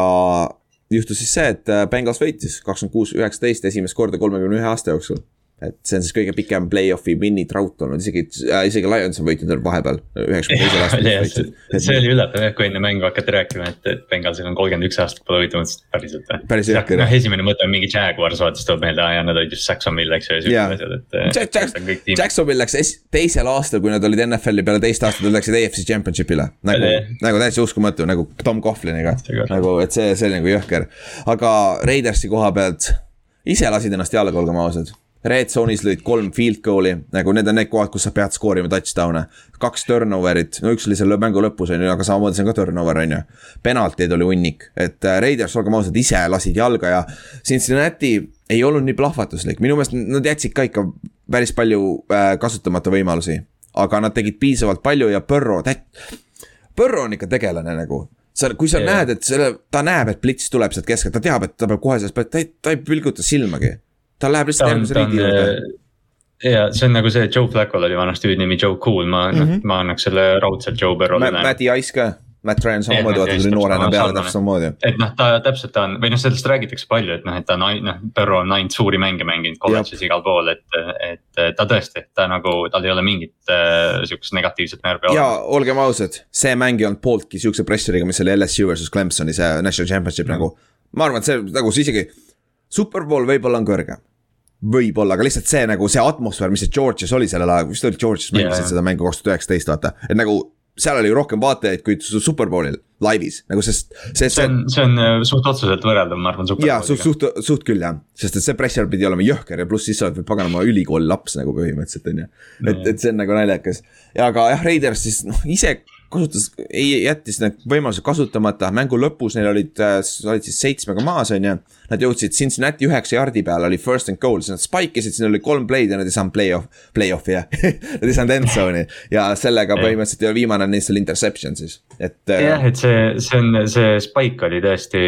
juhtus siis see, et äh, Bengals võitis kakskümmend kuus, üheksateist esimest korda kolmekümne ühe aasta jooksul et see on siis kõige pikem play-off'i win'i drought olnud, isegi äh,, isegi Lions on võitnud vahepeal, üheksakümne teisel aastal. see oli üllatav jah, kui enne mängu hakati rääkima, et, et Bengalsil on kolmkümmend üks aastat pole võitu, mõtlesin, et päriselt või. päris jah. esimene mõte on mingi Jaguars, vaata siis tuleb meelde, aa jaa, nad olid just Jacksonville, eks ju, ja siuksed asjad, et. Äh, Jack, Jack, Jacksonville läks es, teisel aastal, kui nad olid NFL-i peale teist aastat, nad läksid AFC Championship'ile. nagu, nagu täiesti uskumatu, nagu Tom Coughliniga, nagu, et see, see oli nagu jõhker. aga Raidersi koha pealt, ise lasid ennast jalga, olgem ausad Red zone'is lõid kolm field goal'i, nagu need on need kohad, kus sa pead skoorima touchdown'e. kaks turnover'it, no üks oli selle mängu lõpus on ju, aga samamoodi see on ka turnover on ju. penaltid oli hunnik, et äh, Raiders, olgem ausad, ise lasid jalga ja Cincinnati ei olnud nii plahvatuslik, minu meelest nad jätsid ka ikka päris palju äh, kasutamata võimalusi. aga nad tegid piisavalt palju ja Põrro, Põrro on ikka tegelane nagu sa, kui sa yeah. näed, et selle, ta näeb, et plits tuleb sealt keskelt, ta teab, et ta peab kohe sellest, ta ei, ta ei pilguta silmagi ta läheb lihtsalt järgmise riigi juurde äh, ja see on nagu see, Joe Flacco'l oli vanasti hüüdnimi Joe Cool, ma mm, -hmm. ma annaks selle raudselt Joe Burrow'le. Matti Ice ka, Matt Ryan samamoodi, vaata tuli noorena peale täpselt samamoodi. et noh, ta täpselt ta on, või noh, sellest räägitakse palju, et noh, et ta on, noh, Burrow on ainult suuri mänge mänginud kolledžis igal pool, et, et ta tõesti, ta nagu, tal ei ole mingit äh, sihukest negatiivset närvi. ja olgem ausad, see mäng ei olnud pooltki sihukese pressuriga, mis oli LSU versus Clemsoni see national championship mm -hmm. nagu. ma arvan, et see nagu see isegi, superbowl võib-olla on kõrgem võib-olla, aga lihtsalt see nagu see atmosfäär, mis see Georgias oli sellel ajal, vist oli Georgias mängisid yeah. seda mängu kaks tuhat üheksateist, vaata, et nagu seal oli rohkem vaatajaid kui Superbowlil laivis, nagu sest. see, see on, see on äh, suht otseselt võrreldav, ma arvan. jaa, suht, suht, suht küll jah, sest et see pressure pidi olema jõhker ja pluss siis sa oled paganama ülikooli laps nagu põhimõtteliselt on ju. et, et see on nagu naljakas ja aga jah, Raiders siis noh ise kasutas, ei jättis need võimalused kasutamata, mängu lõpus neil olid, äh, olid siis seitsmega maas, on ju. Nad jõudsid Cincinnati üheksa jardi peale, oli first and goal, siis nad spike isid, siin oli kolm play'd ja nad ei saanud play-off, play-off'i jah Nad ei saanud end zone'i ja sellega põhimõtteliselt viimane neist oli interception siis, et. Äh, jah, et see, see on, see spike oli tõesti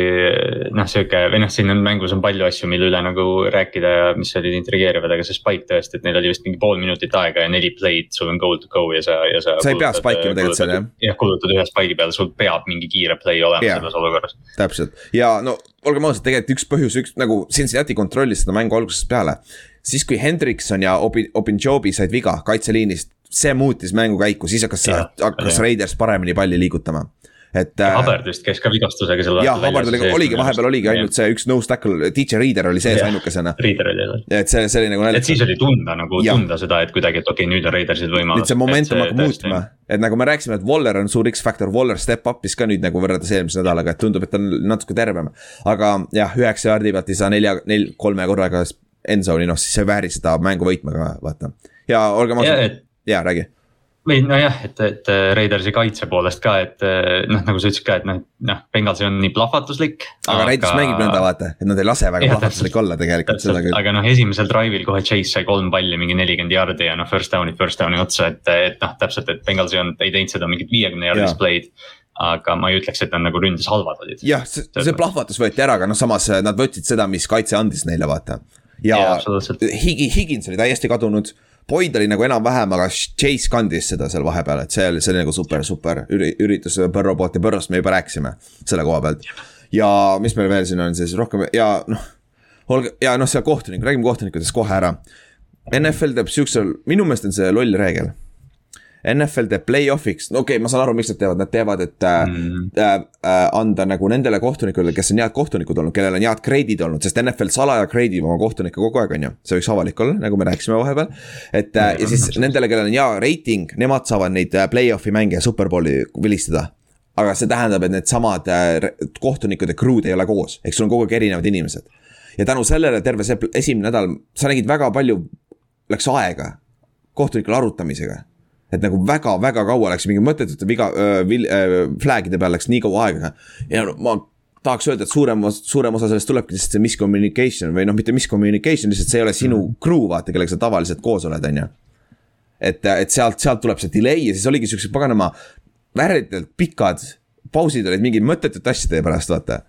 noh, sihuke või noh, siin on mängus on palju asju, mille üle nagu rääkida ja mis olid intrigeerivad, aga see spike tõesti, et neil oli vist mingi pool minutit aega ja neli play'd, sul on goal to go ja sa, ja sa. sa ei pea spike ima tegelikult seal jah jah, kulutad ühe spike'i peale, sul peab mingi kiire play olema yeah. selles olukorras. täpselt ja no olgem ausad, tegelikult üks põhjus, üks nagu Cincinnati kontrollis seda mängu algusest peale. siis kui Hendrikson ja Obin-, Obinjobi said viga kaitseliinist, see muutis mängu käiku, siis hakkas, hakkas Raiders paremini palli liigutama et. Hubbard vist käis ka vigastusega seal. jah, Hubbard oli, oligi vahepeal oligi ainult see üks nose tackle, DJ Reader oli sees ainukesena. Reader oli jah. et see, see oli nagu naljakas. et siis oli tunda nagu tunda seda, et kuidagi, et okei okay,, nüüd on Raidersil võimalus. nüüd see momentum hakkab muutma, et nagu me rääkisime, et Waller on suur X-faktor, Waller step up'is ka nüüd nagu võrreldes eelmise nädalaga, et tundub, et ta on natuke tervem. aga jah, üheksa jaardi pealt ei saa nelja, nel-, kolme korraga end zone'i, noh siis see ei vääri seda mängu võitma ka, vaata. ja olgem ausad, jaa, räägi või nojah, et, et Raidersi kaitse poolest ka, et noh, nagu sa ütlesid ka, et noh, noh, Bengalsi on nii plahvatuslik. aga, aga... Raiders mängib nõnda vaata, et nad ei lase väga ja, plahvatuslik olla tegelikult seda küll. aga noh, esimesel drive'il kohe Chase sai kolm palli, mingi nelikümmend jardi ja noh, first down'i, first down'i otsa, et, et noh, täpselt, et Bengalsi on, ei teinud seda mingit viiekümne jardist play'd aga ma ei ütleks, et nad nagu ründes halvad olid. jah, see, see plahvatus võeti ära, aga noh, samas nad võtsid seda, mis kaitse andis neile, vaata. ja, ja Higi, Higins oli täiesti kadunud Boyd oli nagu enam-vähem, aga Chase kandis seda seal vahepeal, et see oli, see oli nagu super, super üritus Põrro poolt ja Põrrost me juba rääkisime selle koha pealt. ja mis meil veel siin on siis rohkem ja noh, olge ja noh, see kohtunik, räägime kohtunikudest kohe ära. NFL teeb siuksel, minu meelest on see loll reegel NFL teeb play-off'iks, no okei okay,, ma saan aru, miks nad teevad, nad teevad, et äh, mm. äh, äh, anda nagu nendele kohtunikele, kes on head kohtunikud olnud, kellel on head grade'id olnud, sest NFL salaja grade ib oma kohtunikke kogu aeg, on ju. see võiks avalik olla, nagu me rääkisime vahepeal. et äh, ja siis nendele, kellel on hea reiting, nemad saavad neid äh, play-off'i mänge Superbowli vilistada aga see tähendab, et needsamad äh, kohtunikud ja crew'd ei ole koos, eks sul on kogu aeg erinevad inimesed. ja tänu sellele terve see esimene nädal, sa nägid väga palju, läks aega kohtunikele arutamisega et nagu väga-väga kaua läks mingi mõttetute viga äh,, äh, flag'ide peal läks nii kaua aega. ja no, ma tahaks öelda, et suurem, suurem osa sellest tulebki lihtsalt see miscommunication või noh, mitte miscommunication, lihtsalt see ei ole sinu mm. crew, vaata, kellega sa tavaliselt koos oled, on ju. et, et sealt, sealt tuleb see delay ja siis oligi siuksed paganama värdjalt pikad pausid olid mingid mõttetute asjade pärast, vaata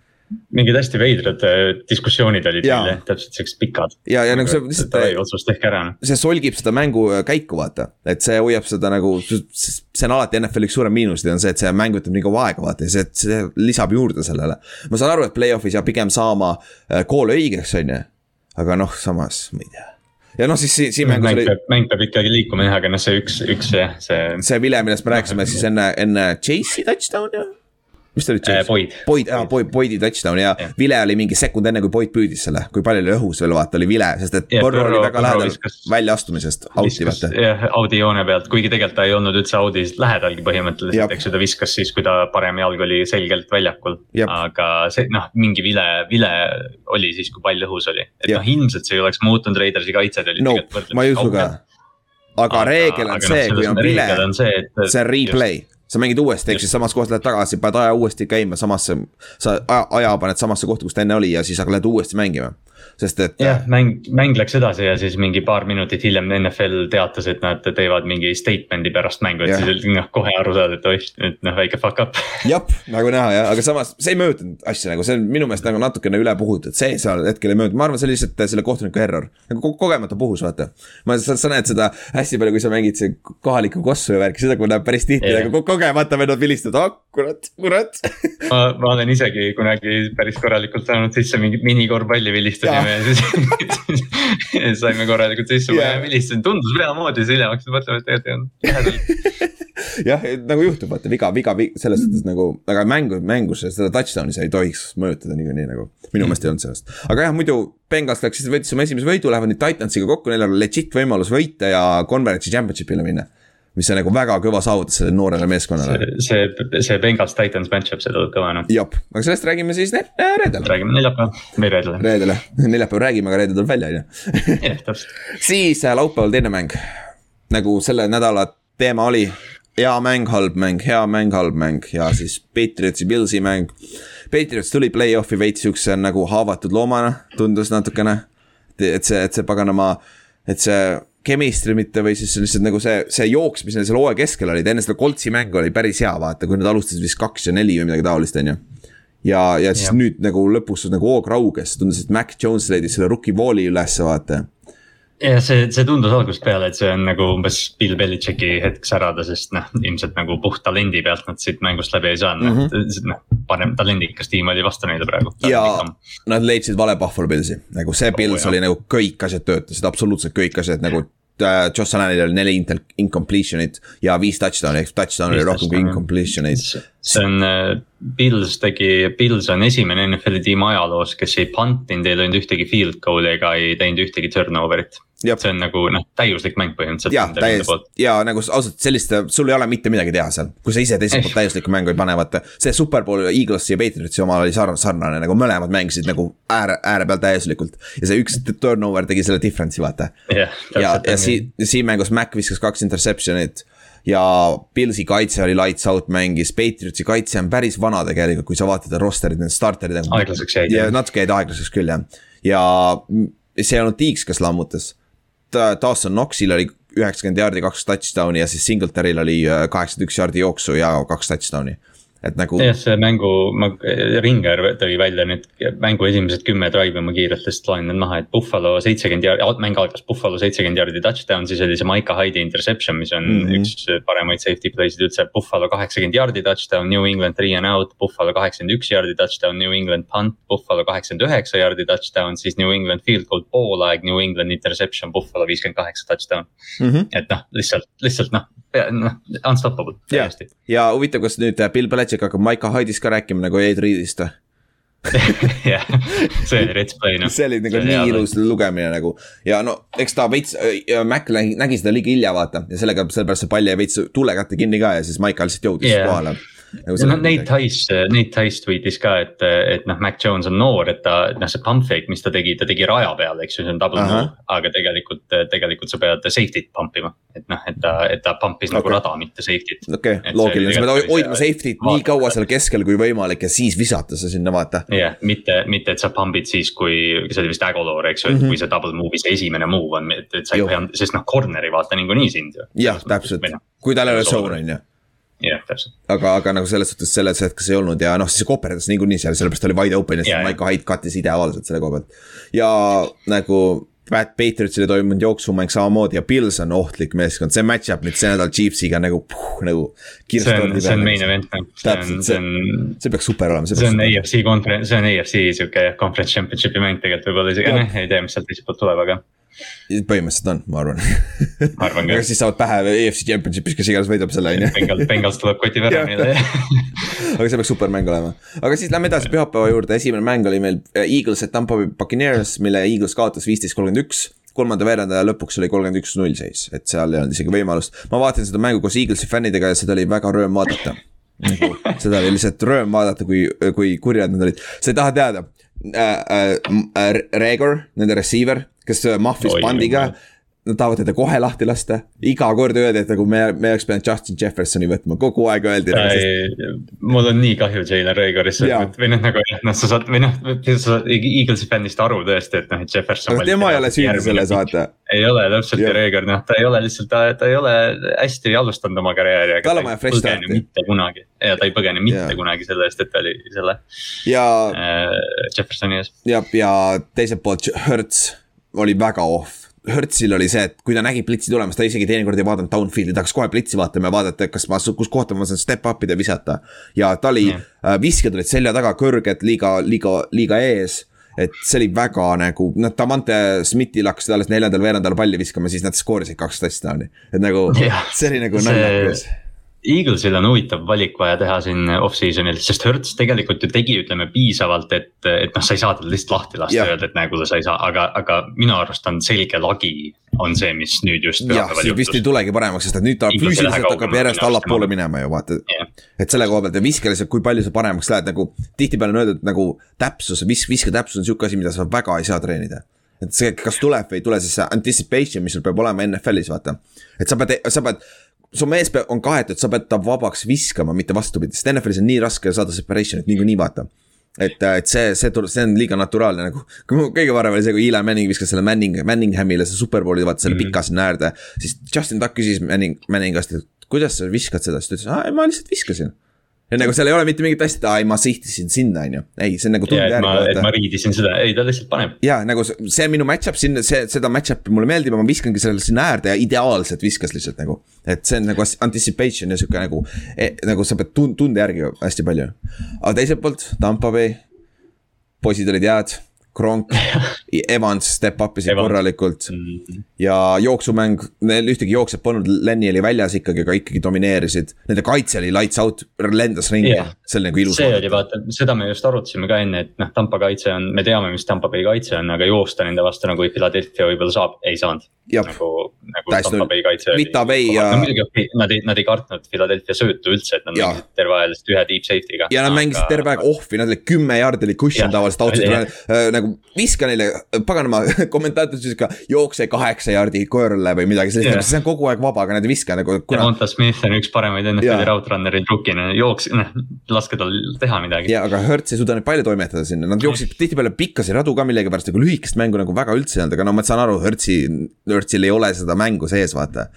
mingid hästi veidrad äh, diskussioonid olid jah, täpselt siuksed pikad. ja, ja nagu see lihtsalt. otsust tehke ära. see solgib seda mängu äh, käiku, vaata, et see hoiab seda nagu, see on alati NFL-i üks suurem miinuseid on see, et see mäng võtab nii kaua aega, vaata ja see, see lisab juurde sellele. ma saan aru, et play-off'is jääb pigem saama kool äh, õigeks, on ju, aga noh, samas ma ei tea ja noh, siis siin mängus mäng oli. mäng peab ikkagi liikuma jah, aga noh, see üks, üks jah, see. see vile, millest me rääkisime siis enne, enne Chase'i touchdown ju mis ta oli? Boyd. Boyd, aa Boyd, Boydi touchdown ja, ja Vile oli mingi sekund enne, kui Boyd püüdis selle, kui pall oli õhus veel vaata, oli Vile, sest et Burrow oli väga lähedal väljaastumisest, out'i vaata. jah, Audi joone pealt, kuigi tegelikult ta ei olnud üldse Audis lähedalgi põhimõtteliselt, eks ju, ta viskas siis, kui ta parem jalg oli selgelt väljakul. aga see noh, mingi Vile, Vile oli siis, kui pall õhus oli, et noh, ilmselt see ei oleks muutunud Raidersi kaitsed olid no, tegelikult võrdlemisi kaugel. ka. aga reegel on aga see no,, kui on vile, see on replay, sa mängid uuesti, ehk siis samas kohas lähed tagasi, paned aja uuesti käima samasse, sa aja, aja paned samasse kohta, kus ta enne oli ja siis lähed uuesti mängima sest et. jah, mäng, mäng läks edasi ja siis mingi paar minutit hiljem NFL teatas, et nad teevad mingi statement'i pärast mängu, et ja. siis noh, kohe aru saada, et oih, nüüd noh, väike fuck up. jah, nagu näha jah, aga samas see ei mõjutanud asja nagu, see on minu meelest nagu natukene üle puhutud, see seal hetkel ei mõjutanud, ma arvan, see oli lihtsalt selle kohtuniku error. nagu ko kogemata puhus, vaata. ma, sa, sa näed seda hästi palju, kui sa mängid see kohalikku kossu ja värki, seda näeb päris tihti yeah., aga kogemata vennad vilistavad, ah kurat, kurat ma, ma olen isegi kunagi päris korralikult saanud sisse mingit minikorvpalli vilistasime ja saime korralikult sisse yeah., ma vilistasin, tundus veamoodi, siis hiljem hakkasin mõtlema, et tegelikult ei olnud lähedal. Jah, nagu juhtub, vaata viga, viga, selles suhtes nagu, aga mängu, mängus seda touchdown'i sa ei tohiks mõjutada niikuinii nagu. minu meelest ei olnud sellest, aga jah, muidu Bengals läks siis võttis oma esimese võidu, lähevad nüüd Titansiga kokku, neil on legit võimalus võita ja converence'i championship'ile minna mis on nagu väga kõva saavutus sellele noorele meeskonnale. see, see, see Bengals Titans match-up, see tuleb kõva noh. jah, aga sellest räägime siis ne reedel. räägime neljapäeval või reedel. reedel neljapäeval räägime, aga reedel tuleb välja on ju. jah, täpselt. siis äh, laupäeval teine mäng, nagu selle nädala teema oli hea mäng, halb mäng, hea mäng, halb mäng ja siis Patriotsi, Pilsi mäng. Patriots tuli play-off'i veits siukse nagu haavatud loomana, tundus natukene. et see, et see paganama, et see chemistry mitte või siis lihtsalt nagu see, see jooks, mis neil seal hooaja keskel olid, enne seda Coltsi mängu oli päris hea, vaata, kui nad alustasid vist kaks ja neli või midagi taolist, on ju. ja, ja siis ja. nüüd nagu lõpus nagu hoog rauges, tundus, et Mac Jones leidis selle rookie wall'i ülesse, vaata ja see, see tundus algusest peale, et see on nagu umbes Bill Belichicki hetk särada, sest noh, ilmselt nagu puht talendi pealt nad siit mängust läbi ei saanud mm -hmm., noh, parem talendikas tiim oli vastu neile praegu. ja nad leidsid vale Buffalo Pillsi, nagu see Pils oh, oli nagu kõik asjad töötasid, absoluutselt kõik asjad nagu äh, Josh Allanil oli neli incompletion'it ja viis touchdown'i, ehk touchdown oli rohkem kui incompletion eid. see on äh,, Pils tegi, Pils on esimene NFL-i tiim ajaloos, kes ei pantinud, ei löönud ühtegi field goal'i ega ei teinud ühtegi turnover'it see on nagu noh, täiuslik mäng põhimõtteliselt. ja, täiesti ja nagu ausalt sellist, sul ei ole mitte midagi teha seal, kui sa ise teiselt poolt täiuslikku mängu ei pane, vaata. see Superbowl Eaglesi ja Patriotsi oma oli sarnane, sarnane nagu mõlemad mängisid nagu ääre, ääre peal täiuslikult. ja see üks turnover tegi selle difference'i vaata yeah,. ja, ja siin, siin mängus Mac viskas kaks interception'it ja Pilsi kaitse oli lights out mängis, Patriotsi kaitse on päris vana tegelikult, kui sa vaatad roster'id, need starter'id. aeglaseks jäid. ja natuke jäid aeglaseks küll jah, ja see ei olnud Tiiks, kes lammutas Dawson Knoxil oli üheksakümmend jaardi, kaks touchdown'i ja siis Singletaril oli äh, kaheksakümmend üks jaardi jooksu ja kaks touchdown'i et nagu. jah, see mängu, ma, Ringer tõi välja nüüd mängu esimesed kümme drive'i, ma kiirelt lihtsalt loen need maha, et Buffalo seitsekümmend jaardi, mäng algas Buffalo seitsekümmend jaardi touchdown, siis oli see Maika Hyde'i interception, mis on mm -hmm. üks paremaid safety play'sid üldse. Buffalo kaheksakümmend jaardi touchdown, New England three and out, Buffalo kaheksakümmend üks jaardi touchdown, New England punt, Buffalo kaheksakümmend üheksa jaardi touchdown, siis New England field goal poolaeg, New England interception, Buffalo viiskümmend kaheksa touchdown mm. -hmm. et noh, lihtsalt, lihtsalt noh, noh, unstoppable täiesti. ja huvitav, kas nüüd Bill Belichik hakkab Maiko Haidist ka rääkima nagu Ed Reedist või? jah, see oli rets play noh. see oli nagu see nii ilus lugemine nagu ja no eks ta veits, Mac nägi seda liiga hilja vaata ja sellega, sellepärast see pall jäi veits tulekatte kinni ka ja siis Maika lihtsalt jõudis yeah. kohale noh, Nate Tice, Nate Tice tweetis ka, et, et noh, Mac Jones on noor, et ta, noh, see pump fake, mis ta tegi, ta tegi raja peal, eks ju, see on double uh -huh. move. aga tegelikult, tegelikult sa pead safety't pump ima, et noh, et ta, et ta pump'is okay. nagu rada, mitte safety't. okei okay,, loogiline, sa pead hoidma safety't nii kaua seal keskel kui võimalik ja siis visata see sinna, vaata. jah yeah,, mitte, mitte, et sa pump'id siis, kui, see oli vist Agolor, eks ju, et mm -hmm. kui see double move'i see esimene move on, et, et sa ei pea, sest noh, corner'i vaata niikuinii sind ju. jah, täpselt, noh, kui tal ei ole zone on ju jah, täpselt. aga, aga nagu selles suhtes selles hetkes ei olnud ja noh, siis koperdas niikuinii seal, sellepärast oli wide open ja siis Maiko Hyde kattis ideaalselt selle koha pealt. ja nagu Pat Patriotsil toimunud jooksumäng samamoodi ja Pils on ohtlik meeskond, see match-up nüüd see nädal Chiefsiga nagu, nagu. see on, see on main event see on, see on. see peaks super olema. see on AFC konverents, see on AFC sihuke conference championship'i mäng tegelikult võib-olla isegi, noh ei tea, mis sealt teiselt poolt tuleb, aga põhimõtteliselt on, ma arvan aga siis saavad pähe EFC Championship'is, kes iganes võidab selle, on ju. Bengals, Bengals tuleb koti väravile aga see peaks super mäng olema. aga siis lähme edasi pühapäeva juurde, esimene mäng oli meil äh, Eagles ja Tampa Bay Buccaneers, mille Eagles kaotas viisteist, kolmkümmend üks kolmanda veerandaja lõpuks oli kolmkümmend üks null seis, et seal ei olnud isegi võimalust. ma vaatasin seda mängu koos Eaglesi fännidega ja seda oli väga rõõm vaadata seda oli lihtsalt rõõm vaadata, kui, kui kurjad nad olid, sa ei taha teada äh,. Äh, Regor, nende receiver kes mahvis pandiga nad tahavad teda kohe lahti lasta, iga kord öeldi, et nagu me, me oleks pidanud Justin Jeffersoni võtma, kogu aeg öeldi. Sest... mul on nii kahju Jalen Raygorist, või noh, nagu noh, sa saad, või noh, sa saad Eaglesi fännist aru tõesti, et noh, et Jefferson. aga tema ei ole süüdi selles, vaata. ei ole täpselt ja Raygor, noh, ta ei ole lihtsalt, ta, ta ei ole hästi alustanud oma karjääri. tal on vaja fresh start'i. mitte kunagi ja ta ei põgene mitte ja. kunagi selle eest, et ta oli selle. ja äh,. Jeffersoni ees. jah, ja teiselt poolt Hertz oli väga off. Hertzil oli see, et kui ta nägi plitsi tulemas, ta isegi teinekord ei vaadanud downfield'i, tahaks kohe plitsi vaatama ja vaadata, kas ma, kus kohta ma saan step up ida, visata. ja ta oli mm., visked olid selja taga kõrged, liiga, liiga, liiga ees et see oli väga nagu, noh, Davante Smithil hakkasid alles neljandal veerandal palli viskama, siis nad skoorisid kaks touchdown'i. et nagu yeah. see oli nagu naljakas Eaglesil on huvitav valik vaja teha siin off-season'il, sest Hertz tegelikult ju tegi, ütleme piisavalt, et, et noh, sa ei saa teda lihtsalt lahti lasta ja öelda, et näe, kuule, sa ei saa, aga, aga minu arust on selge lagi on see, mis nüüd just. jah, see vist ei tulegi paremaks, sest et nüüd ta füüsiliselt hakkab järjest allapoole minema ju vaata. Yeah.. et selle koha pealt ja viskeliselt, kui palju sa paremaks lähed nagu tihtipeale on öeldud nagu täpsus, vis-, visketäpsus on sihuke asi, mida sa väga ei saa treenida. Et see, kas tuleb või ei tule, siis see anticipation, mis sul peab olema NFL-is, vaata. et sa pead, sa pead, su mees peab, on kaetud, sa pead ta vabaks viskama, mitte vastupidi, sest NFL-is on nii raske saada separation'it niikuinii, vaata et, et see, see tuleb, see on liiga naturaalne nagu, kõige parem oli see, kui Eli Manning viskas selle Manning, Manninghamile see superbowli, vaata selle mm -hmm. pika sinna äärde. siis Justin Tuck küsis Manning, Manning käest, et kuidas sa viskad seda, siis ta ütles, aa, ma lihtsalt viskasin ja nagu seal ei ole mitte mingit asja, et aa ei, ma sihtisin sinna, on ju, ei, see on nagu tunde järgi. et ma riidisin seda, ei ta lihtsalt paneb. ja nagu see, minu match-up sinna, see, seda match-up'i mulle meeldib ja ma viskangi selle sinna äärde ja ideaalselt viskas lihtsalt nagu. et see on nagu anticipation ja sihuke nagu eh,, nagu sa pead tund-, tunde järgi hästi palju. aga teiselt poolt Tampa Bay, poisid olid head Kronk, Evans step up isid korralikult. -hmm. ja jooksumäng, neil ühtegi jooksjat polnud, Lenny oli väljas ikkagi, aga ikkagi domineerisid. Nende kaitse oli lights out, lendas ringi yeah., see oli nagu ilus. see oli vaata, seda me just arutasime ka enne, et noh, Tampa kaitse on, me teame, mis Tampa Bay kaitse on, aga joosta nende vastu nagu Philadelphia võib-olla saab, ei saanud. nagu, nagu Tampa Bay kaitse. Vita Bay ja. no muidugi nad ei, nad ei kartnud Philadelphia söötu üldse, et nad mängisid terve aja lihtsalt ühe deep safety'ga. ja nad aga... mängisid terve aeg off'i, nad olid kümme jaardi oli cushion tavaliselt out'is, nagu viska neile, paganama kommentaator ütles ka jookse kaheksa jaardi koerale või midagi sellist yeah., see on kogu aeg vaba, aga nad ei viska nagu kuna.... Monta Smith on üks paremaid NFL-i raudrunner'id rookina, jooks, noh, laske tal teha midagi. ja, aga Hertz ei suuda neid palju toimetada sinna, nad jooksid tihtipeale pikkasi radu ka millegipärast, nagu lühikest mängu nagu väga üldse ei olnud, aga no ma saan aru, Hertzi, Hertzil ei ole seda mängu sees, vaata.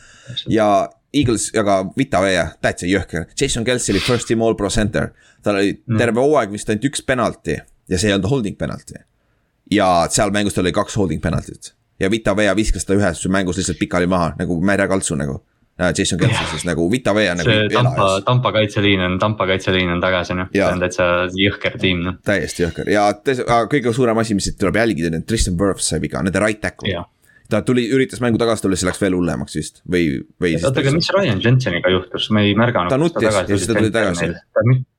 ja Eagles ja ka Vita Vee, täitsa jõhker, Jason Kelsey oli first team all pro center. tal oli mm. terve hooaeg vist ainult üks penalti ja see ei olnud holding penalti ja seal mängus tal oli kaks holding penaltit. ja Vita Vea viskas ta ühes mängus lihtsalt pikali maha nagu märjakaltsu nagu. Jason Kelsey siis nagu Vita Vea nagu. see Tampa, Tampa kaitseliin on, Tampa kaitseliin on tagasi noh, see on täitsa jõhker tiim noh. täiesti jõhker ja kõige suurem asi, mis siit tuleb jälgida, on Tristan Wirfs sai viga, nende right tackle ta tuli, üritas mängu tagasi tulla, siis läks veel hullemaks vist või, või. oota, aga mis Ryan Jenseniga juhtus, me ei märganud. ta nutis ja siis ta tuli tagasi.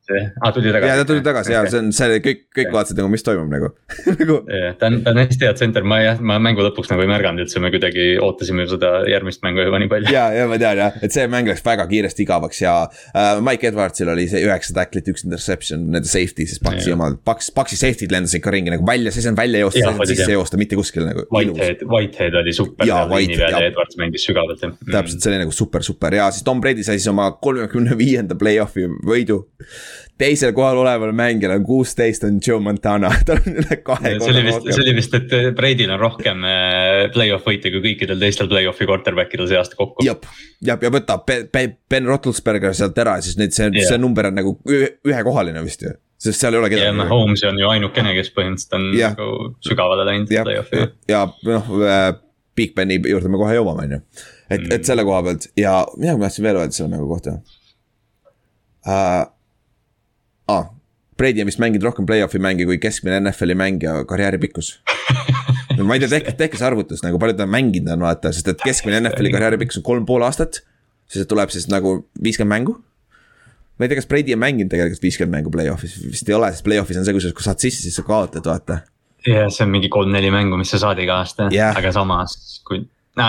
Ah, tuli tagasi. ja ta tuli tagasi ja see on, see kõik, kõik vaatasid nagu, mis toimub nagu nagu. ta on, ta on hästi hea tsenter, ma jah, ma mängu lõpuks nagu ei märganud üldse, me kuidagi ootasime seda järgmist mängu juba nii palju. ja, ja ma tean jah, et see mäng läks väga kiiresti igavaks ja äh, Mike Edwardsil oli see üheksa tacklit, üks interception, nende safety siis Paxi omad, Pax, Paxi safety'd lendasid ka ringi nagu välja, siis on välja joosta, sisse joosta, mitte kuskile nagu. Whitehead, Whitehead oli super ja, peal ja Edwards mängis sügavalt jah. täpselt, see oli nagu super, super ja siis Tom Brady sai siis oma kolmekümne viienda play-off'i võidu teisel kohal oleval mängijal on kuusteist, on Joe Montana, tal on üle kahe korra rohkem. see oli vist, et Brady'l on rohkem äh, play-off võite kui kõikidel teistel play-off'i quarterback idel see aasta kokku. jah, ja, ja võta Ben Roethlisberger sealt ära, siis neid, see, see number on nagu ühekohaline vist ju sest seal ei ole kedagi. ja noh, Holmes on ju ainukene, kes põhimõtteliselt on ja. nagu sügavale läinud play-off'i. ja noh äh,, Big Beni juurde me kohe jõuame, on ju. et mm., et selle koha pealt ja midagi ma tahtsin veel öelda selle mängu kohta uh, ah,, Brady on vist mänginud rohkem play-off'i mänge kui keskmine NFL-i mängija karjääri pikkus ma ei tea, tehke, tehke see arvutus nagu palju ta mänginud on, vaata, sest et keskmine NFL-i karjääri pikkus on kolm pool aastat. siis tuleb siis nagu viiskümmend mängu. ma ei tea, kas Brady on mänginud tegelikult viiskümmend mängu play-off'is, vist ei ole, sest play-off'is on see, kui sa, saad sisse, siis sa kaotad, vaata. jah, see on mingi kolm-neli mängu, mis sa saad iga aasta yeah., aga samas, kui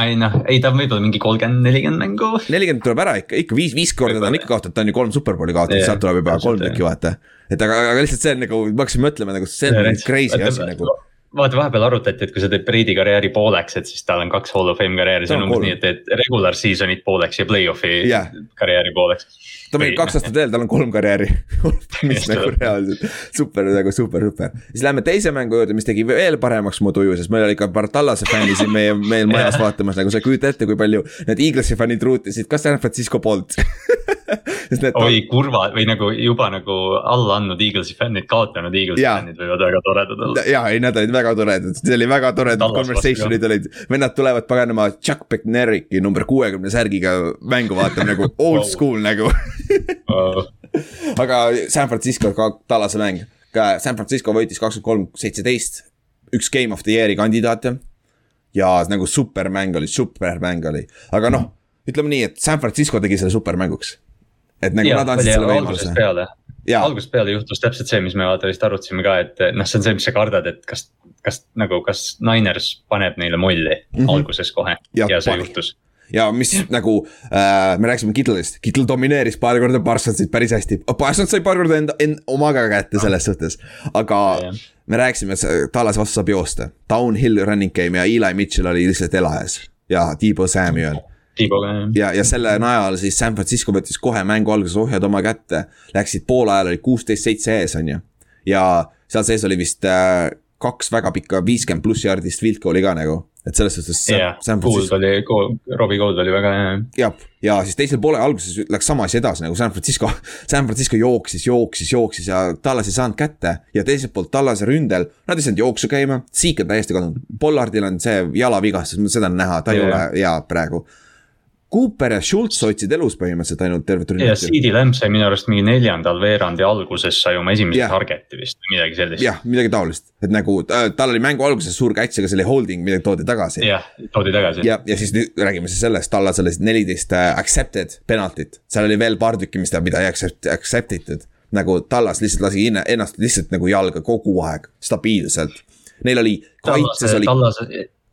ei noh, ei ta võib-olla mingi kolmkümmend, nelikümmend mängu. nelikümmend tuleb ära ikka, ikka viis, viis korda ta on ikka kaotanud, ta on ju kolm superbowli kaotanud, sealt tuleb juba kolm tükki vaata. et aga, aga lihtsalt see on nagu, ma hakkasin mõtlema nagu, see on crazy asi nagu vaata, vahepeal arutati, et kui sa teed Brady karjääri pooleks, et siis tal on kaks hall of fame karjääri, see on umbes nii, et teed regular season'it pooleks ja play-off'i yeah. karjääri pooleks. ta mängib kaks aastat veel, tal on kolm karjääri mis nagu reaalselt super nagu super, super. siis lähme teise mängu juurde, mis tegi veel paremaks mu tuju, sest meil oli ikka Bartallase fänni siin meie, meil majas vaatamas, nagu sa ei kujuta ette, kui palju need Eaglesi fännid ruutisid, kas San Francisco poolt. oi kurva või nagu juba nagu alla andnud Eaglesi fännid, kaotanud Eaglesi fännid võivad väga toredad olla. ja ei, nad olid väga toredad, see oli väga toredad conversation'id olid, vennad tulevad paganama Chuck Bednariki number kuuekümne särgiga mängu vaatama nagu old school nagu. Aga San Francisco ka Tallase mäng, ka San Francisco võitis kakskümmend kolm, seitseteist, üks game of the year'i kandidaate. ja nagu supermäng oli, supermäng oli, aga noh, ütleme nii, et San Francisco tegi selle supermänguks et nagu Jaa, nad andsid selle võimaluse. algusest peale juhtus täpselt see, mis me vaata vist arutasime ka, et noh, see on see, mis sa kardad, et kas, kas nagu, kas Niners paneb neile molli mm. -hmm. alguses kohe Ja ja, ja see pani. juhtus. ja mis nagu äh,, me rääkisime Kittle'ist, Kittle domineeris paar korda Parsonsit päris hästi. Parsons sai paar korda enda, enda, oma ka kätte selles suhtes, aga Jah. me rääkisime, et Tallas vastu saab joosta. Downhill running game ja Eli Mitchell oli lihtsalt elajas ja Debo Samuel Tiiboga jah. ja, ja selle najal siis San Francisco võttis kohe mängu alguses ohjad oma kätte. Läksid poole ajal oli kuusteist seitse ees, on ju. ja seal sees oli vist äh, kaks väga pikka viiskümmend pluss jaardist field goal'i ka nagu, et selles suhtes. jah, Gould oli, Robbie Gould oli väga hea. jah, ja siis teisel poole alguses läks sama asi edasi nagu San Francisco, San Francisco jooksis, jooksis, jooksis ja Tallas ei saanud kätte. ja teiselt poolt Tallase ründel, nad ei saanud jooksu käima, Seek on täiesti kadunud, Pollardil on see jalavigastus, seda on näha, ta ei Jah. ole hea praegu. Cooper ja Schultz hoidsid elus põhimõtteliselt ainult tervet ja rünnakut. CD Lamb sai minu arust mingi neljandal veerandi alguses sai oma esimese yeah. target'i vist või midagi sellist. jah, midagi taolist, et nagu äh, tal oli mängu alguses suur catch, aga see oli holding, midagi toodi tagasi. jah, toodi tagasi. ja, ja siis nüüd räägime siis sellest, Tallas oli neliteist äh, accepted penaltit, seal oli veel paar tükki, mis ta, mida ei accept, accept itud. nagu Tallas lihtsalt lasi ennast lihtsalt nagu jalga kogu aeg, stabiilselt. Neil oli, kaitses oli,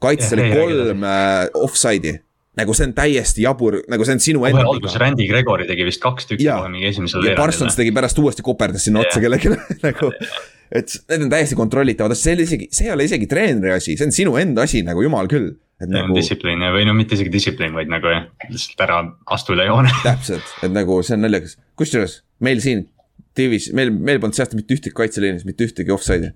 kaitses oli kolm äh, offside'i. Nagu see on täiesti jabur, nagu see on sinu enda alguses Randy Gregori tegi vist kaks tükki kohe mingi esimesel ja Parsons veerandil. tegi pärast uuesti koperdas sinna otsa Jah. kellelegi nagu. et need on täiesti kontrollitavad, see ei ole isegi, see ei ole isegi treeneri asi, see on sinu enda asi nagu jumal küll. see on nagu distsipliin või no mitte isegi distsipliin, vaid nagu jah, lihtsalt ära astu üle joone. täpselt, et nagu see on naljakas, kusjuures meil siin tiivis, meil, meil polnud see aasta mitte ühtegi kaitseliinis, mitte ühtegi offside'i.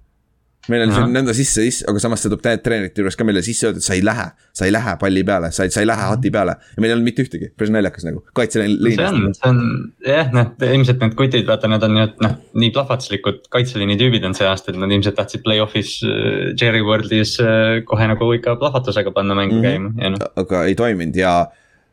Meil oli see nõnda sisse, sisse, aga samas see tuleb treenerite juures ka meile sisse öelda, et sa ei lähe, sa ei lähe palli peale, sa ei, sa ei lähe hati peale ja meil ei olnud mitte ühtegi, päris naljakas nagu, see kaitseliin. on, see on jah, noh, ilmselt need kutid, vaata, nad on ju, noh, nii plahvatuslikud kaitseliini tüübid on see aasta, et nad ilmselt tahtsid play-off'is äh, Jerry Worldis äh, kohe nagu ikka plahvatusega panna mängu Mhm. käima ja noh. aga ei toiminud ja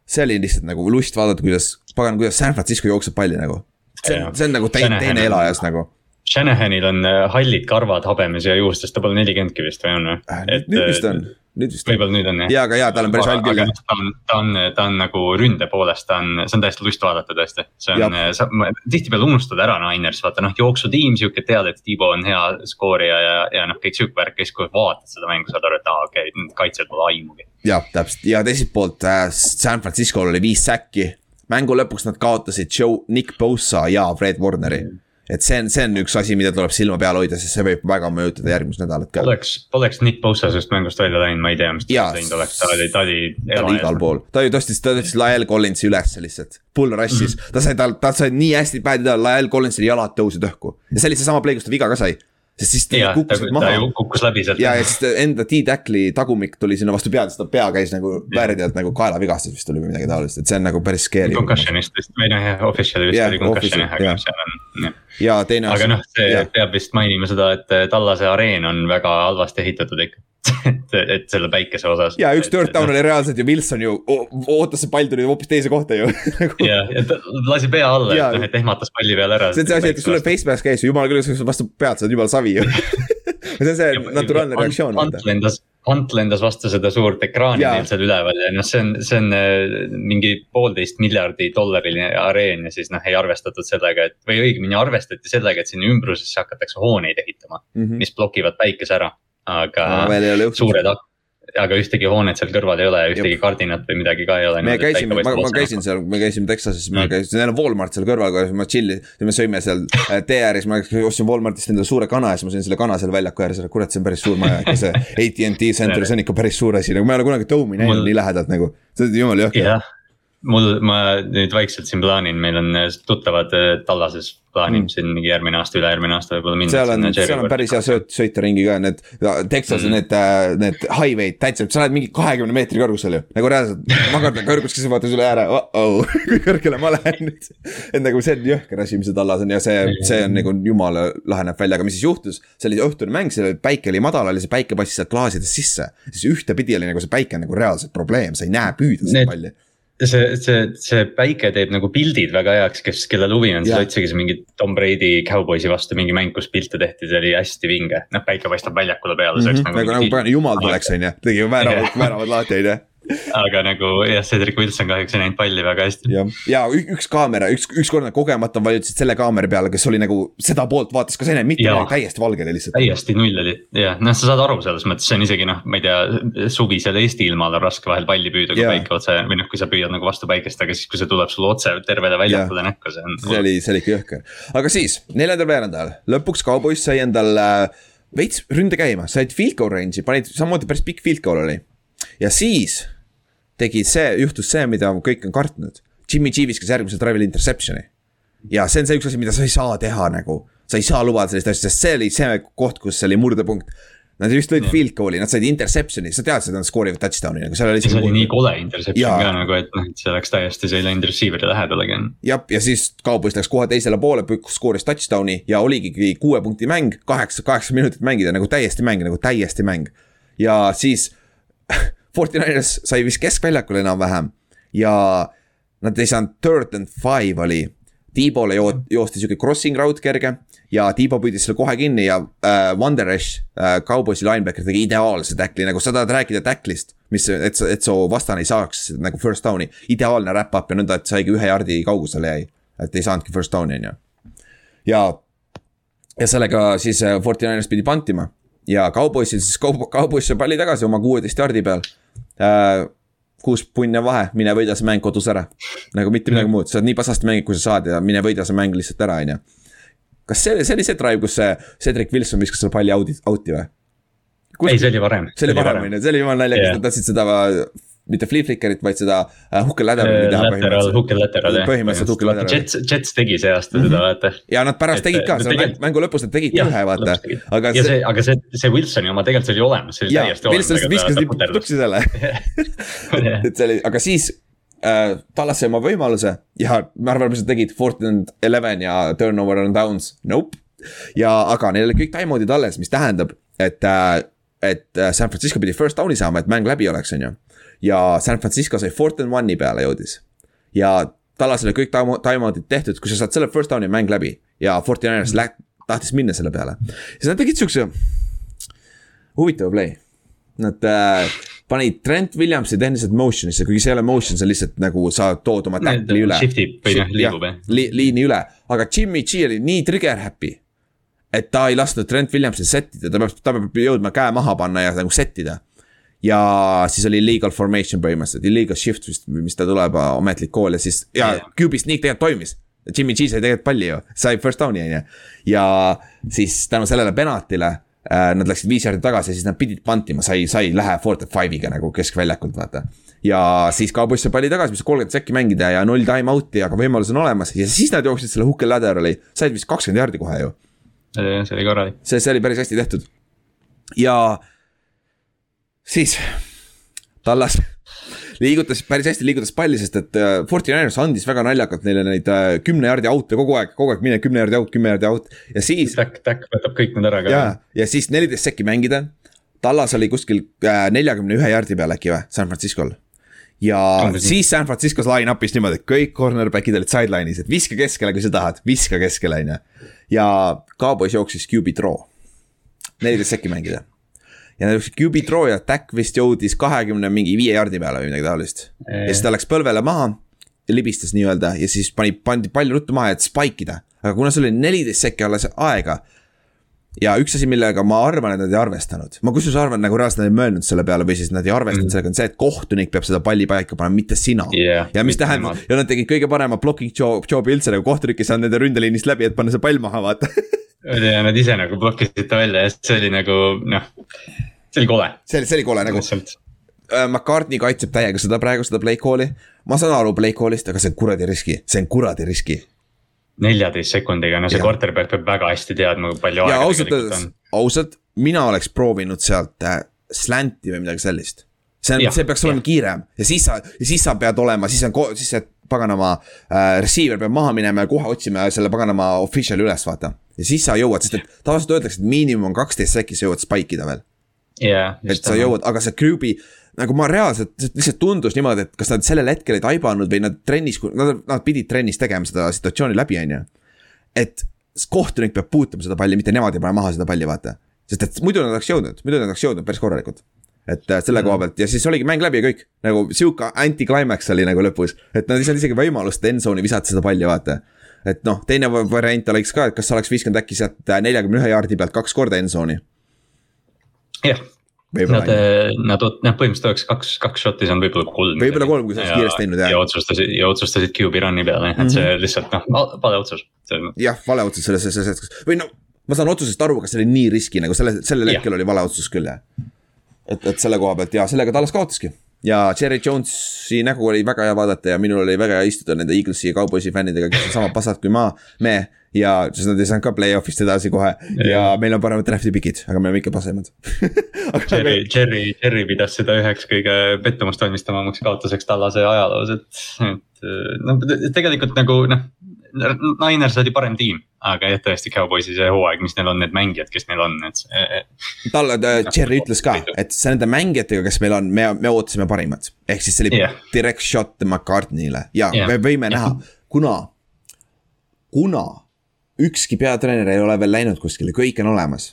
see oli lihtsalt nagu lust vaadata, kuidas, pagan, kuidas San Francisco jookseb palli nagu. see on, see on nagu teine, teine on- elajas nagu. Shanahanil on äh, hallid karvad habemes ja juustes, ta pole nelikümmendki vist või on või? Äh, nüüd vist on, nüüd vist võib-olla nüüd on jah. ja, aga jaa, tal on päris hall küll jah. ta on, ta on, ta on nagu ründe poolest, ta on, see on täiesti lust vaadata tõesti. see on sa tihtipeale unustad ära Niners, vaata noh, jooksutiim sihuke, tead, et Tiibo on hea skoorija ja, ja noh, kõik sihuke värk, siis kui vaatad seda mängu, saad aru, et aa, okei okay,, kaitsjad pole aimugi. jah, täpselt ja teiselt poolt äh, San Francisco'l oli viis säkki. mängu lõpuks nad kaotasid Joe, Nick Bosa ja Fred Warneri. Et see on, see on üks asi, mida tuleb silma peal hoida, sest see võib väga mõjutada järgmist nädalat ka. poleks, poleks Nick Bosa sellest mängust välja läinud, ma ei tea, mis ta teinud oleks, ta oli, ta oli. ta oli igal pool, ta ju tõstis, ta tõstis Lael Collinsi ülesse lihtsalt, pull rush'is, ta sai tal, ta sai nii hästi päädida, Lael Collinsil jalad tõusid õhku ja see oli seesama play, kus ta viga ka sai. sest siis ta jah, ta, kukkusid ta maha kukkus läbi sealt. ja, ja siis ta enda T-Tackli tagumik tuli sinna vastu pead, siis ta pea käis nagu väärdi alt nagu kaelavigastus vist oli või midagi taolist, et see on nagu päris scary. Concussionist vist või noh, official'i vist Jah, oli concussion jah, aga seal on, jah. Ja teine aga noh, see jah. peab vist mainima seda, et eh, Tallase areen on väga halvasti ehitatud ikka. et, et selle päikese osas. ja üks third down oli reaalselt ju Wilson ju ootas, see pall tuli hoopis teise kohta ju ja, ja ta lasi pea alla, et noh, et ehmatas palli peale ära. see on see asi, et kui sulle face mask käis, jumal küll, sa vastu pead saad, jumala savi ju. see on see naturaalne reaktsioon. Hunt lendas, Hunt lendas vastu seda suurt ekraani meil seal üleval ja noh, see on, see on eh, mingi poolteist miljardi dollariline areen ja siis noh, ei arvestatud sellega, et või õigemini arvestati sellega, et sinna ümbrusesse hakatakse hooneid ehitama, mis blokivad päikese ära. aga juhtunud. suured, aga ühtegi hoonet seal kõrval ei ole, ühtegi kardinat või midagi ka ei ole. me käisime, ma, ma käisin seal, me käisime Texases, ma Mm. käisin, neil on Walmart seal kõrval, kus ma chill, me sõime seal äh, tee ääres, ma ostsin Walmartist endale suure kana ja siis ma sõin selle kana seal väljaku ääres kurat, see on päris suur maja, ikka see AT&T Center, see on ikka päris suur asi, nagu ma ei ole kunagi Dome'i näinud Mul- nii lähedalt nagu, see on jumala jõhker. jah, mul, ma nüüd vaikselt siin plaanin, meil on eh, tuttavad eh, Tallases, plaanin Mm. siin mingi järgmine aasta, ülejärgmine aasta võib-olla minna. seal on, seal on päris hea sööt, sõita ringi ka, need Texase Mhm. need, need highway'd täitsa, sa oled mingi kahekümne meetri kõrgusel ju, nagu reaalselt magad kõrgus, kes vaatad üle ääre oh, oh, kui kõrgele ma lähen nüüd. et nagu see on jõhker asi, mis see tallas on ja see, see on nagu jumala lahe näeb välja, aga mis siis juhtus, see oli õhtune mäng, seal oli päike oli madal, oli see päike passis sealt klaasidest sisse. siis ühtepidi oli nagu see päike nagu reaalselt probleem, sa ei näe püüda seda palli. see, see, see päike teeb nagu pildid väga heaks, kes, kellel huvi on, siis otsige see mingi Tom Brady Cowboysi vastu mingi mäng, kus pilte tehti, see oli hästi vinge. noh, päike paistab väljakule peale, see oleks nagu, nagu nagu. pagan jumal tuleks, on ju, tegi väravad, väravad lahti, on ju. Aga nagu jah, Cedric Wilson kahjuks ei näinud palli väga hästi. jah, ja üks kaamera, üks, ükskord nad kogemata vajutasid selle kaamera peale, kes oli nagu seda poolt vaatas ka see, mitte midagi, täiesti valge oli lihtsalt. täiesti null oli, jah, noh, sa saad aru selles mõttes, see on isegi noh, ma ei tea, suvisel Eesti ilmal on raske vahel palli püüda, kui päike otse või noh, kui sa püüad nagu vastu päikest, aga siis, kui see tuleb sulle otse tervele väljakule näkku, see on. see oli, see oli jõhker, aga siis neljandal veerandajal. Lõpuks Cowboys sai endal äh, veits ründe käima, said field goal range'i, panid samamoodi päris pikk field goal oli. Ja siis tegi see, juhtus see, mida kõik on kartnud. Jimmy G viskas järgmisel drive'il interception'i. ja see on see üks asi, mida sa ei saa teha nagu. sa ei saa lubada sellist asja, sest see oli see koht, kus oli murdepunkt. Nad just lõid field goal'i, nad said interception'i, sa teadsid, et nad skoorivad touchdown'i nagu seal oli. see oli nii kole interception ka nagu, et noh, et see läks täiesti, läinud receiver'i lähedalegi. jah, ja siis Cowboys läks kohe teisele poole, skooris touchdown'i ja oligi kuue punkti mäng, kaheksa, kaheksa minutit mängida nagu täiesti mäng, nagu täiesti mäng. ja siis Fortinainers sai vist keskväljakul enam-vähem ja nad ei saanud third and five oli. Tiibole jo-, joosti sihuke crossing route kerge ja Tiibo püüdis selle kohe kinni ja äh, Wanderesh äh,, Cowboysi linebacker tegi ideaalse tackli, nagu sa tahad rääkida tacklist. mis, et sa, et su vastane ei saaks nagu first down'i, ideaalne wrap-up ja nõnda, et saigi ühe jardi kaugusele jäi. et ei saanudki first down'i on ju. ja, ja sellega siis äh, Fortinainers pidi pantima ja Cowboysil siis, Cowboys sai palli tagasi oma kuueteist jardi peal äh,. kuus punne vahe, mine võida see mäng kodus ära. nagu mitte midagi muud, sa oled nii pasasti mängid, kui sa saad ja mine võida see mäng lihtsalt ära, on ju. kas see, see oli see drive, kus see Cedric Wilson viskas selle palli out'i, out'i või? ei, see oli varem. see oli varem, on ju, see oli jumala naljakas yeah., nad tahtsid seda mitte flea flicker'it, vaid seda uh, hook and ladder'it teha põhimõtteliselt. Põhimõtteliselt and ladder. Jets, Jets tegi see aasta -hmm. seda, vaata. ja nad pärast tegid ka, seal tegid... mängu lõpus nad tegid ühe, vaata. aga ja see, aga see, see Wilsoni oma tegelikult see oli olemas, see oli täiesti olemas. Wilson viskas nii tuksi selle et see oli, aga siis äh, Tallas sai oma võimaluse ja ma arvan, mis nad tegid, fourth and eleven ja turnover on downs, nope. ja, aga neil oli kõik time-out'id alles, mis tähendab, et äh, et äh, San Francisco pidi first down'i saama, et mäng läbi oleks, on ju ja San Francisco sai fourth and one'i peale jõudis. ja Tallasele kõik time-out'id tehtud, kui sa saad selle first down'i mäng läbi ja Fortiners mm. läht-, tahtis minna selle peale. siis nad tegid siukse huvitava play. Nad äh, panid Trent Williamsi tehniliselt motion'isse, kuigi see ei ole motion, see on lihtsalt nagu sa tood oma tackli üle. Shift ib või noh, liigub jah li,. liini üle, aga Jimmy G oli nii trigger happy. et ta ei lasknud Trent Williamsil sättida, ta peab, ta peab jõudma käe maha panna ja nagu sättida ja siis oli illegal formation põhimõtteliselt, illegal shift vist, mis ta tuleb, ametlik kool ja siis ja. QB sneak tegelikult toimis. Jimmy G sai tegelikult palli ju, sai first down'i on ju. ja siis tänu sellele penaltile äh, nad läksid viis jardi tagasi ja siis nad pidid pantima, sai, sai lähe four to five'iga nagu keskväljakult vaata. ja siis Cowboys sai palli tagasi, mis kolmkümmend sekki mängida ja null time out'i, aga võimalus on olemas ja siis nad jooksid selle hook and ladder'i, said vist kakskümmend jardi kohe ju. see oli korralik. see, see oli päris hästi tehtud. ja siis Tallas liigutas päris hästi, liigutas palli, sest et äh, Fortinanders andis väga naljakalt neile neid äh, kümne jardi out'e kogu aeg, kogu aeg mine kümne jardi out, kümme jardi out ja siis. Täkk, täkk võtab kõik need ära ka. ja, ja siis neliteist sekki mängida. Tallas oli kuskil äh, neljakümne ühe jardi peal äkki või, San Francisco'l. ja Andres. siis San Francisco's line-up'is niimoodi, et kõik cornerback'id olid sideline'is, et viska keskele, kui sa tahad, viska keskele, on ju. ja Cowboys jooksis QB draw, neliteist sekki mängida ja QB throw ja attack vist jõudis kahekümne mingi viie jardi peale või midagi taolist. ja siis ta läks põlvele maha libistas nii-öelda ja siis pani, pandi pall ruttu maha, et spike ida. aga kuna sul oli neliteist sekki alles aega. ja üks asi, millega ma arvan, et nad ei arvestanud, ma kusjuures arvan, nagu reaalselt nad ei mõelnud selle peale või siis nad ei arvestanud mm. sellega, on see, et kohtunik peab seda palli paika panema, mitte sina yeah,. ja mis tähendab, ja nad tegid kõige parema blocking job, job'i üldse nagu kohtunik ei saanud nende ründeliinist läbi, et panna see pall maha, vaata ja nad ise nagu blokkisid ta välja ja see oli nagu noh, see oli kole. see oli, see oli kole nagu. Äh, McCartney kaitseb täiega seda praegu, seda play call'i. ma saan aru play call'ist, aga see on kuradi riski, see on kuradi riski. neljateist sekundiga, no see quarterback peab väga hästi teadma, kui palju ja aega ausalt öeldes, ausalt, mina oleks proovinud sealt äh, slant'i või midagi sellist. see on, see peaks olema ja. kiirem ja siis sa, ja siis sa pead olema, siis on, siis see paganama äh, receiver peab maha minema ja kohe otsima selle paganama official'i üles, vaata. ja siis sa jõuad, sest et tavaliselt öeldakse, et miinimum on kaksteist sekki, sa jõuad spike ida veel yeah,. et sa jõuad, aga see Gruby, nagu ma reaalselt, lihtsalt tundus niimoodi, et kas nad sellel hetkel ei taibanud või nad trennis, nad, nad pidid trennis tegema seda situatsiooni läbi, on ju. et kohtunik peab puutuma seda palli, mitte nemad ei pane maha seda palli, vaata. sest et muidu nad oleks jõudnud, muidu nad oleks jõudnud päris korralikult. Et äh, selle koha pealt ja siis oligi mäng läbi ja kõik, nagu sihuke anti-climax oli nagu lõpus, et nad ei saanud isegi võimalust endzone'i visata seda palli, vaata et noh, teine variant oleks ka, et kas oleks viskanud äkki sealt äh, neljakümne ühe jaardi pealt kaks korda endzone'i. jah, Nad, äh, nad, noh põhimõtteliselt oleks kaks, kaks shot'i saanud võib-olla kolm. võib-olla kolm, kui sa oleks kiiresti teinud jah. ja otsustasid ja otsustasid QB run'i peale, et mm -hmm. see mhm. lihtsalt noh, vale otsus. jah, vale otsus selles, selles hetkes või no ma saan otsusest aru, aga see oli nii riski nagu selle, sellel hetkel oli vale otsus küll jah. Et, et selle koha pealt ja sellega Tallas kaotaski. Ja Cherry Jonesi nägu oli väga hea vaadata ja minul oli väga hea istuda nende Eaglesi ja Cowboysi fännidega, kes on sama pasad kui ma, me. Ja siis nad ei saanud ka play-off'ist edasi kohe. Ja, ja meil on paremad draft'i pikid, aga me oleme ikka pasemad. Cherry, Cherry, Cherry pidas seda üheks kõige pettumust valmistavamaks kaotuseks tallase ajaloos, et, et no tegelikult nagu noh. Niners oli parem tiim, aga jah, tõesti Cowboysi see hooaeg, mis neil on, need mängijad, kes neil on, et see. talle äh,, Cherry ütles ka, et see nende mängijatega, kes meil on, me, me ootasime parimat. ehk siis see oli yeah. direct shot McCartney'le ja yeah. me võime näha, kuna, kuna ükski peatreener ei ole veel läinud kuskile, kõik on olemas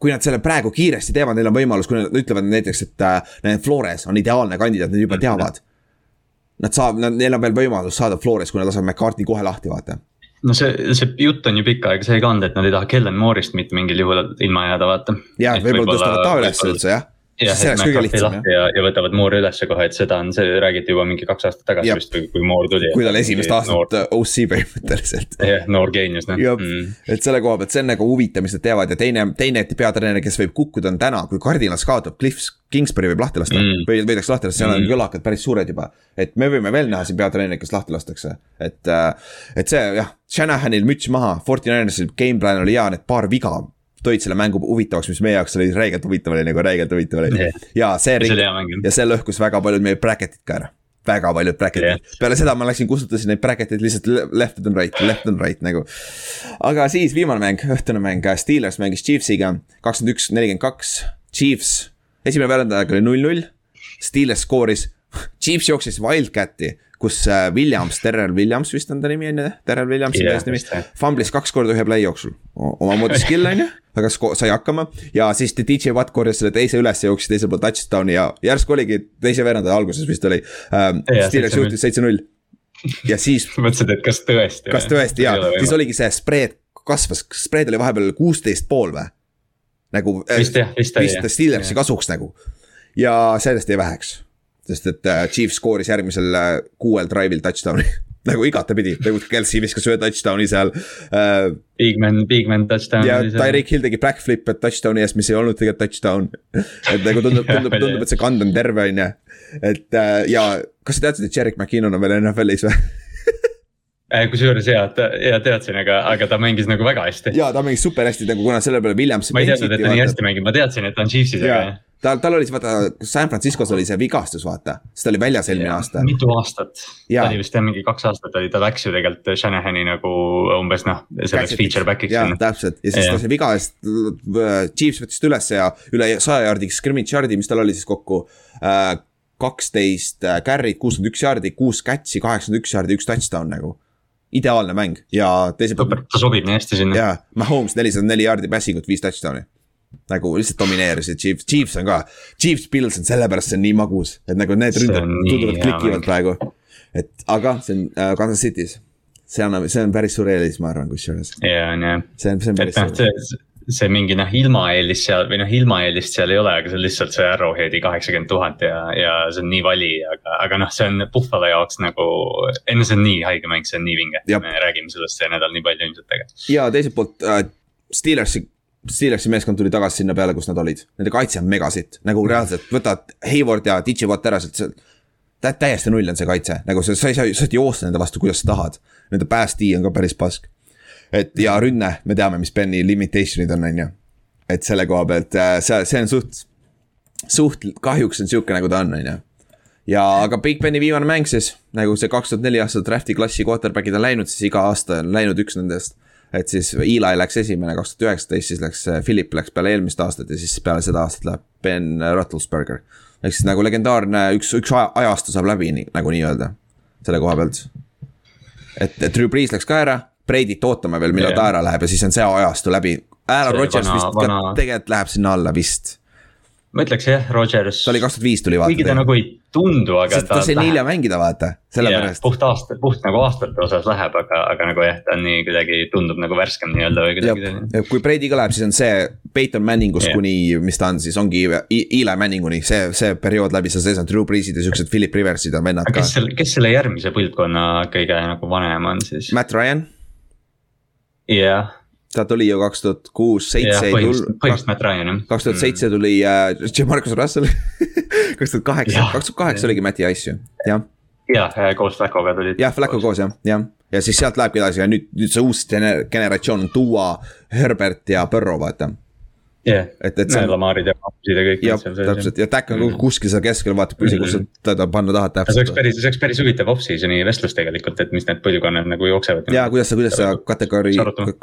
kui nad selle praegu kiiresti teevad, neil on võimalus, kui nad ütlevad näiteks, et äh, Flores on ideaalne kandidaat, nad juba teavad. Nad saab, neil on veel võimalus saada Flores, kui nad lasevad McCartney kohe lahti, vaata. no see, see jutt on ju pikka aega seega olnud, et nad ei taha Kellen Moore'ist mitte mingil juhul ilma jääda, vaata. jah, võib-olla tõstavad ta üles üldse jah jah, et McAfee lahti ja, ja võtavad Moore'i ülesse kohe, et seda on, see räägiti juba mingi kaks aastat tagasi vist, kui Moore tuli. kui tal esimest aastat noor... OC põhimõtteliselt. jah, noor geenius noh. Mm. et selle koha pealt, see on nagu huvitav, mis nad teevad ja teine, teine peatreener, kes võib kukkuda, on täna, kui Cardinals kaotab, Cliff Kingsbury võib lahti lasta mm. või võidakse lahti lasta, seal on mm. kõlakad päris suured juba. et me võime veel näha siin peatreenerit, kes lahti lastakse, et, äh, et see jah, Shanahanil müts maha, Forty Ninersil game plan oli hea, need paar viga tõid selle mängu huvitavaks, mis meie jaoks oli räigelt huvitav oli nagu räigelt huvitav oli yeah.. ja see ring ja see lõhkus väga paljud meie bracket'id ka ära. väga paljud bracket'id yeah., peale seda ma läksin, kustutasin neid bracket eid lihtsalt left and right, left and right nagu. aga siis viimane mäng, õhtune mäng, Steelers mängis Chiefsiga, kakskümmend üks, nelikümmend kaks, Chiefs. esimene veerandajaga oli null-null, Steelers skooris, Chiefs jooksis Wildcat'i kus äh, Williams, Terrel Williams vist on ta nimi on ju, Terrel Williamsi yeah, mees nimi. Fumblis kaks korda ühe play jooksul, omamoodi skill on ju, aga sai hakkama. ja siis DJ Watt korjas selle teise üles ja jooksis teisel pool touchdown'i ja järsku oligi teise veerandi alguses vist oli ähm,. Steelers juhtis seitse-null ja siis. mõtlesid, et kas tõesti. kas tõesti ja, siis oligi see spread kasvas, spread oli vahepeal kuusteist pool või? nagu. vist jah, vist oli jah. Steelersi kasuks nagu ja sellest jäi väheks sest et äh, Chiefs skooris järgmisel äh, kuuel drive'il touchdown'i nagu igatepidi, nagu Kelsey viskas ühe touchdown'i seal äh,. Bigman, Bigman touchdown. ja Tyreek Hill tegi backflip'e touchdown'i eest, mis ei olnud tegelikult touchdown. et nagu tundub, tundub, tundub, et see kand on terve, on ju. et äh, ja kas sa teadsid, et Jerick McKinnon on veel NFL-is või kusjuures ja, ja teadsin, aga, aga ta mängis nagu väga hästi. ja ta mängis super hästi nagu kuna selle peale Williams. ma ei teadnud, et ta nii hästi mängib, ma teadsin, et ta on Chiefsis, aga tal, tal oli vaata, San Franciscos oli see vigastus, vaata, sest ta oli väljas eelmine aasta. mitu aastat, ta oli vist jah mingi kaks aastat oli, ta läks ju tegelikult Shanahani nagu umbes noh, selleks feature back'iks. jah, täpselt ja siis yeah. ta sai viga eest, Chiefs võttis ta ülesse ja üle saja jaardi scrimmage yard'i, mis tal oli siis kokku äh,. kaksteist äh, carry't, kuuskümmend üks jaardi, kuus catch'i, kaheksakümmend üks jaardi, üks touchdown nagu ideaalne mäng ja teiselt poolt. ta sobib nii hästi sinna. jaa, Mahomes nelisada neli jaardi passing ut, viis touchdown'i nagu lihtsalt domineerisid, Chiefs, Chiefs on ka, Chiefs, Pils on sellepärast see on nii magus, et nagu need ründajad tunduvad klikivad praegu. et aga see on äh, Kansas City's, see annab, see on päris suur eelis, ma arvan, kusjuures. jaa, on jah. see on, see on päris noh, suur see mingi noh, ilmaeelis seal või noh, ilmaeelist seal ei ole, aga see on lihtsalt see Arrowheadi kaheksakümmend tuhat ja, ja see on nii vali, aga, aga noh, see on Buffalo jaoks nagu. ei no see on nii haige mäng, see on nii vinge, me räägime sellest see nädal nii palju ilmselt tegelikult. ja teiselt poolt äh, Steelersi Steelersi meeskond tuli tagasi sinna peale, kus nad olid, nende kaitse on megasitt, nagu reaalselt võtad Hayward ja DJ Watt ära sealt, see. Tä-, täiesti null on see kaitse, nagu sa, sa ei saa, sa saad joosta nende vastu, kuidas sa tahad. Nende päästi on ka päris pask. Et ja rünne, me teame, mis Benny limitation'id on, on ju. et selle koha pealt äh, see, see on suht, suht kahjuks on sihuke, nagu ta on, on ju ja aga Big Beni viimane mäng siis, nagu see kaks tuhat neli aasta draft'i klassi quarterback'id on läinud, siis iga aasta on läinud üks nendest et siis Eli läks esimene kaks tuhat üheksateist, siis läks äh, Philip läks peale eelmist aastat ja siis peale seda aastat läheb Ben Roethlisberger. ehk siis nagu legendaarne üks, üks ajastu saab läbi nii, nagu nii-öelda, selle koha pealt. et, et Drew Brees läks ka ära, Brady't ootame veel, millal yeah. ta ära läheb ja siis on see ajastu läbi. Aaron Rodgers vist vana... ka tegelikult läheb sinna alla vist. ma ütleks jah, Rodgers. ta oli kaks tuhat viis tuli vaata. kuigi ta nagu ei tundu, aga. sest ta sai nelja mängida vaata, sellepärast. puht aasta, puht nagu aastate osas läheb, aga, aga nagu jah, ta on nii kuidagi tundub nagu värskem nii-öelda või kuidagi. ja kui Brady'ga läheb, siis on see Peyton Manningust yeah. kuni, mis ta on siis, ongi Eli Manninguni, see, see periood läbi seal sees on Drew Breesid ja siuksed Philip Riversid on vennad ka. kes selle, kes selle järgmise põlvkonna kõige nagu vanem on siis? Matt Ryan. Jah ta tuli ju kaks tuhat kuus, seitse. põhimõtteliselt Matt Ryan jah. kaks tuhat seitse tuli äh, Marcus Russell kaks tuhat kaheksa, kaks tuhat kaheksa oligi Mati Ice ju, jah. jah, koos Flaccoga tulid. jah, Flacco koos jah, jah. ja siis sealt lähebki edasi ja nüüd, nüüd see uus generatsioon on Duo, Herbert ja Burrow vaata yeah., et, et see on. Lamarid ja Mahmusid ja kõik. jah, täpselt ja Tack on mm. kuskil seal keskel, vaatab püsi, kus sa teda panna tahad täpselt. see oleks päris, see oleks päris huvitav off-season'i vestlus tegelikult, et mis need põlvkonnad nagu jooksevad. ja kuidas sa, kuidas sa kategoorii,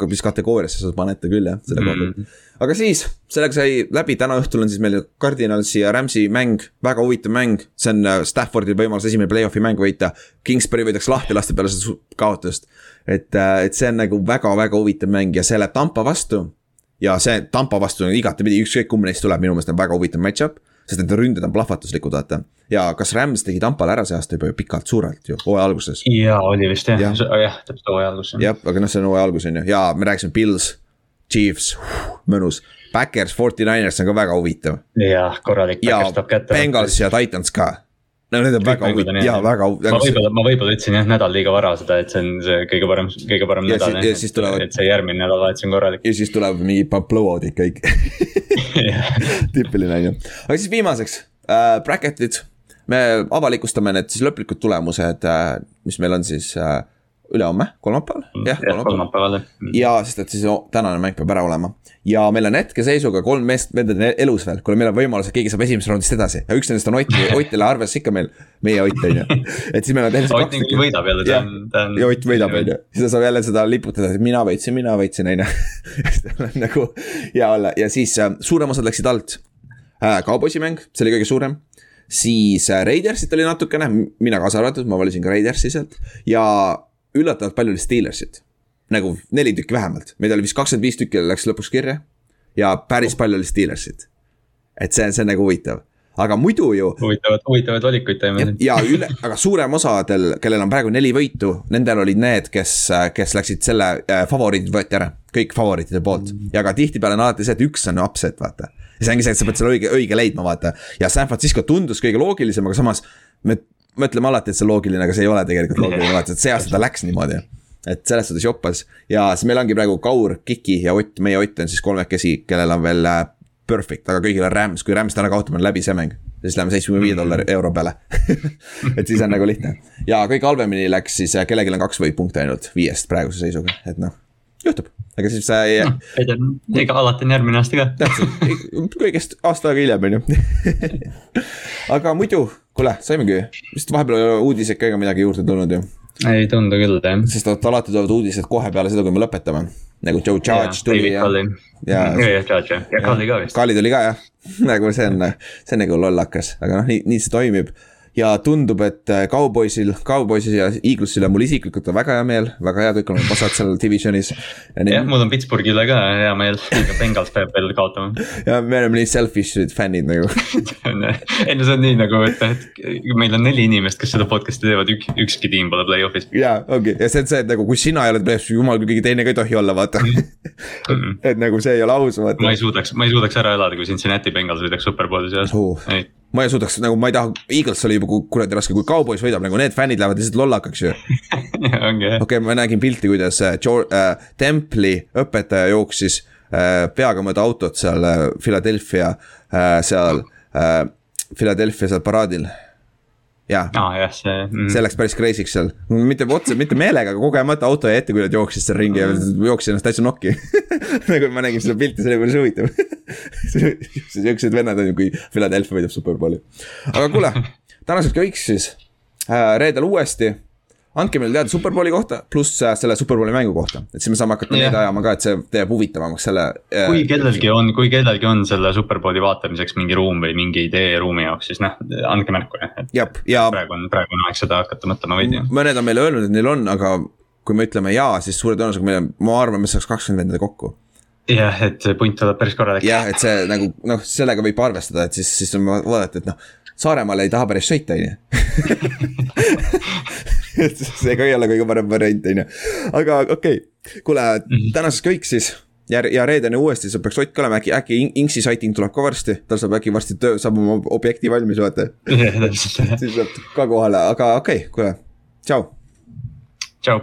mis kategooriasse sa paned ta küll jah, selle koha pealt. Mm. aga siis, sellega sai läbi, täna õhtul on siis meil Cardinalsi ja Rams'i mäng, väga huvitav mäng. see on äh, Staffordil võimalus esimene play-off'i mäng võita. Kingsbury võidakse lahti lasta peale seda kaotust. et, äh, et see on nagu väga-väga huvitav mäng ja see läheb Tampa vastu ja see Tampa vastu on igatepidi, ükskõik kumb neist tuleb, minu meelest on väga huvitav match-up. sest nende ründed on plahvatuslikud, vaata. ja kas Rams tegi Tampale ära see aasta juba ju pikalt suurelt ju, hooaja alguses. jaa, oli vist jah ja., jah, täpselt hooaja algus. jah, aga noh, see on hooaja algus on ju, ja me rääkisime Pils, Chiefs, mõnus. Backers, Forty Niners on ka väga huvitav. jah, korralik. ja Bengals ja Titans ka no need on väga huvitavad ja väga. ma võib-olla, ma võib-olla ütlesin jah nädal liiga vara seda, et see on see kõige parem, kõige parem ja nädal. ja siis tulevad. et see järgmine nädalavahetus on korralik. ja siis tuleb mingi blowout'id kõik tüüpiline on ju, aga siis viimaseks äh, bracket'id. me avalikustame need siis lõplikud tulemused äh,, mis meil on siis äh, ülehomme, kolmapäeval, mm, jah ja,, kolmapäeval. Mm. ja sest, et siis oh, tänane mäng peab ära olema. ja meil on hetkeseisuga kolm meest, vend on elus veel, kuule, meil on võimalus, et keegi saab esimesest raundist edasi ja üks nendest on Ott, Ott ei lähe arvesse ikka meil, meie Ott on ju. et siis meil on kaks. Ott võidab jälle, ta on, ta on. ja Ott võidab, on ju, siis ta saab jälle seda liputada, et mina võitsin, mina võitsin, on ju. nagu hea olla ja siis äh, suurem osad läksid alt äh,. kauboisi mäng, see oli kõige suurem siis äh, Raidersit oli natukene, mina kaasa arvatud, ma valisin ka Raidersi sealt ja üllatavalt palju oli Steelersit. nagu neli tükki vähemalt, meid oli vist kakskümmend viis tükki läks lõpuks kirja. ja päris palju oli Steelersit. et see, see on nagu huvitav aga muidu ju. huvitavad, huvitavaid valikuid teeme. ja üle, aga suurem osadel, kellel on praegu neli võitu, nendel olid need, kes, kes läksid selle äh,, favoriidid võeti ära, kõik favoriitide poolt mm.. ja ka tihtipeale on alati see, et üks on upset, vaata. ja see ongi see, et sa pead selle õige, õige leidma, vaata. ja San Francisco tundus kõige loogilisem, aga samas me mõtleme alati, et see on loogiline, aga see ei ole tegelikult loogiline, vaata, et see aasta ta läks niimoodi. et selles suhtes joppas ja siis meil ongi praegu Kaur, Kiki ja Ott, meie Ott on siis kolmekesi, kellel on veel äh, perfect, aga kõigil on Rams, kui Rams täna kaotame, on läbi see mäng. siis läheme seitsmekümne viie dollari euro peale et siis on nagu lihtne. ja kõige halvemini läks siis, äh, kellelgi on kaks võitpunkti ainult viiest praeguse seisuga, et noh, juhtub aga siis sa ei no,. ei tea, ega alati on järgmine aasta ka. täpselt, kõigest aasta aega hiljem, on ju. aga muidu, kuule, saimegi, vist vahepeal uudiseid ka ega midagi juurde tulnud ju. ei tundu küll, jah. sest alati tulevad uudised kohe peale seda, kui me lõpetame. nagu Joe Judge tuli ja. ja, ja, ja Judge jah, ja Kalli ka vist. Kalli tuli ka jah, nagu see on, see on nagu lollakas, aga noh, nii, nii see toimib ja tundub, et äh, Cowboysil, Cowboysil ja Eaglesil on mul isiklikult on väga hea meel, väga hea, kõik on osad seal divisionis. jah, mul on Pittsburghi üle ka hea meel, aga Bengals peab veel kaotama. ja me oleme nii selfish'id fännid nagu ei no see on nii nagu, et, et meil on neli inimest, kes seda podcast'i teevad, ük, ükski tiim pole play-off'is. ja ongi ja see on see, et nagu kui sina ei ole play-off'is, jumal küll, keegi teine ka ei tohi olla, vaata et nagu see ei ole aus, vaata. ma ei suudaks, ma ei suudaks ära elada, kui Cincinnati Bengals võidaks superbowli seas uh. ei ma ei suudaks nagu, ma ei taha, Eagles oli juba kuradi raske, kui Cowboys võidab nagu need fännid lähevad lihtsalt lollakaks ju. okei ma nägin pilti, kuidas äh, äh, Templi õpetaja jooksis äh, peaga mööda autot seal äh, Philadelphia äh,, seal äh, Philadelphia seal paraadil jaa. Ah,, jah, see mm.. see läks päris crazy'ks seal, mitte otse, mitte meelega, aga kogemata auto jäi ette, kui nad jooksid seal ringi ja mm. jooksid ennast täitsa nokki. Nagu ma nägin seda pilti, see oli päris huvitav. Siuksed vennad on ju, kui Philadelphia võidab superbowli. aga kuule, tänaseks kõik siis. Äh,, reedel uuesti andke meile teada Superbowli kohta, pluss äh, selle Superbowli mängu kohta, et siis me saame hakata yeah. neid ajama ka, et see teeb huvitavamaks selle äh,. kui kellelgi on, kui kellelgi on selle Superbowli vaatamiseks mingi ruum või mingi idee ruumi jaoks, siis noh, andke märku jah. jah, ja. praegu on, praegu on aeg seda hakata mõtlema veidi. mõned on meile öelnud, et neil on, aga kui me ütleme jaa, siis suure tõenäosusega meil on, ma arvan, me saaks kakskümmend venda kokku jah, et see punt tuleb päris korralik. jah, et see nagu noh, sellega võib arvestada, et siis, siis on vaadata, et noh, Saaremaale ei taha päris sõita, on ju. et see ka ei ole kõige parem variant, on ju, aga okei okay., kuule mm -hmm. tänaseks kõik siis ja, ja reedene uuesti, see peaks Ott ka olema, äkki, äkki Inksi sighting tuleb ka varsti, tal saab äkki varsti töö, saab oma objekti valmis, vaata. siis saab ka kohale, aga okei okay,, kuule, tšau. tšau.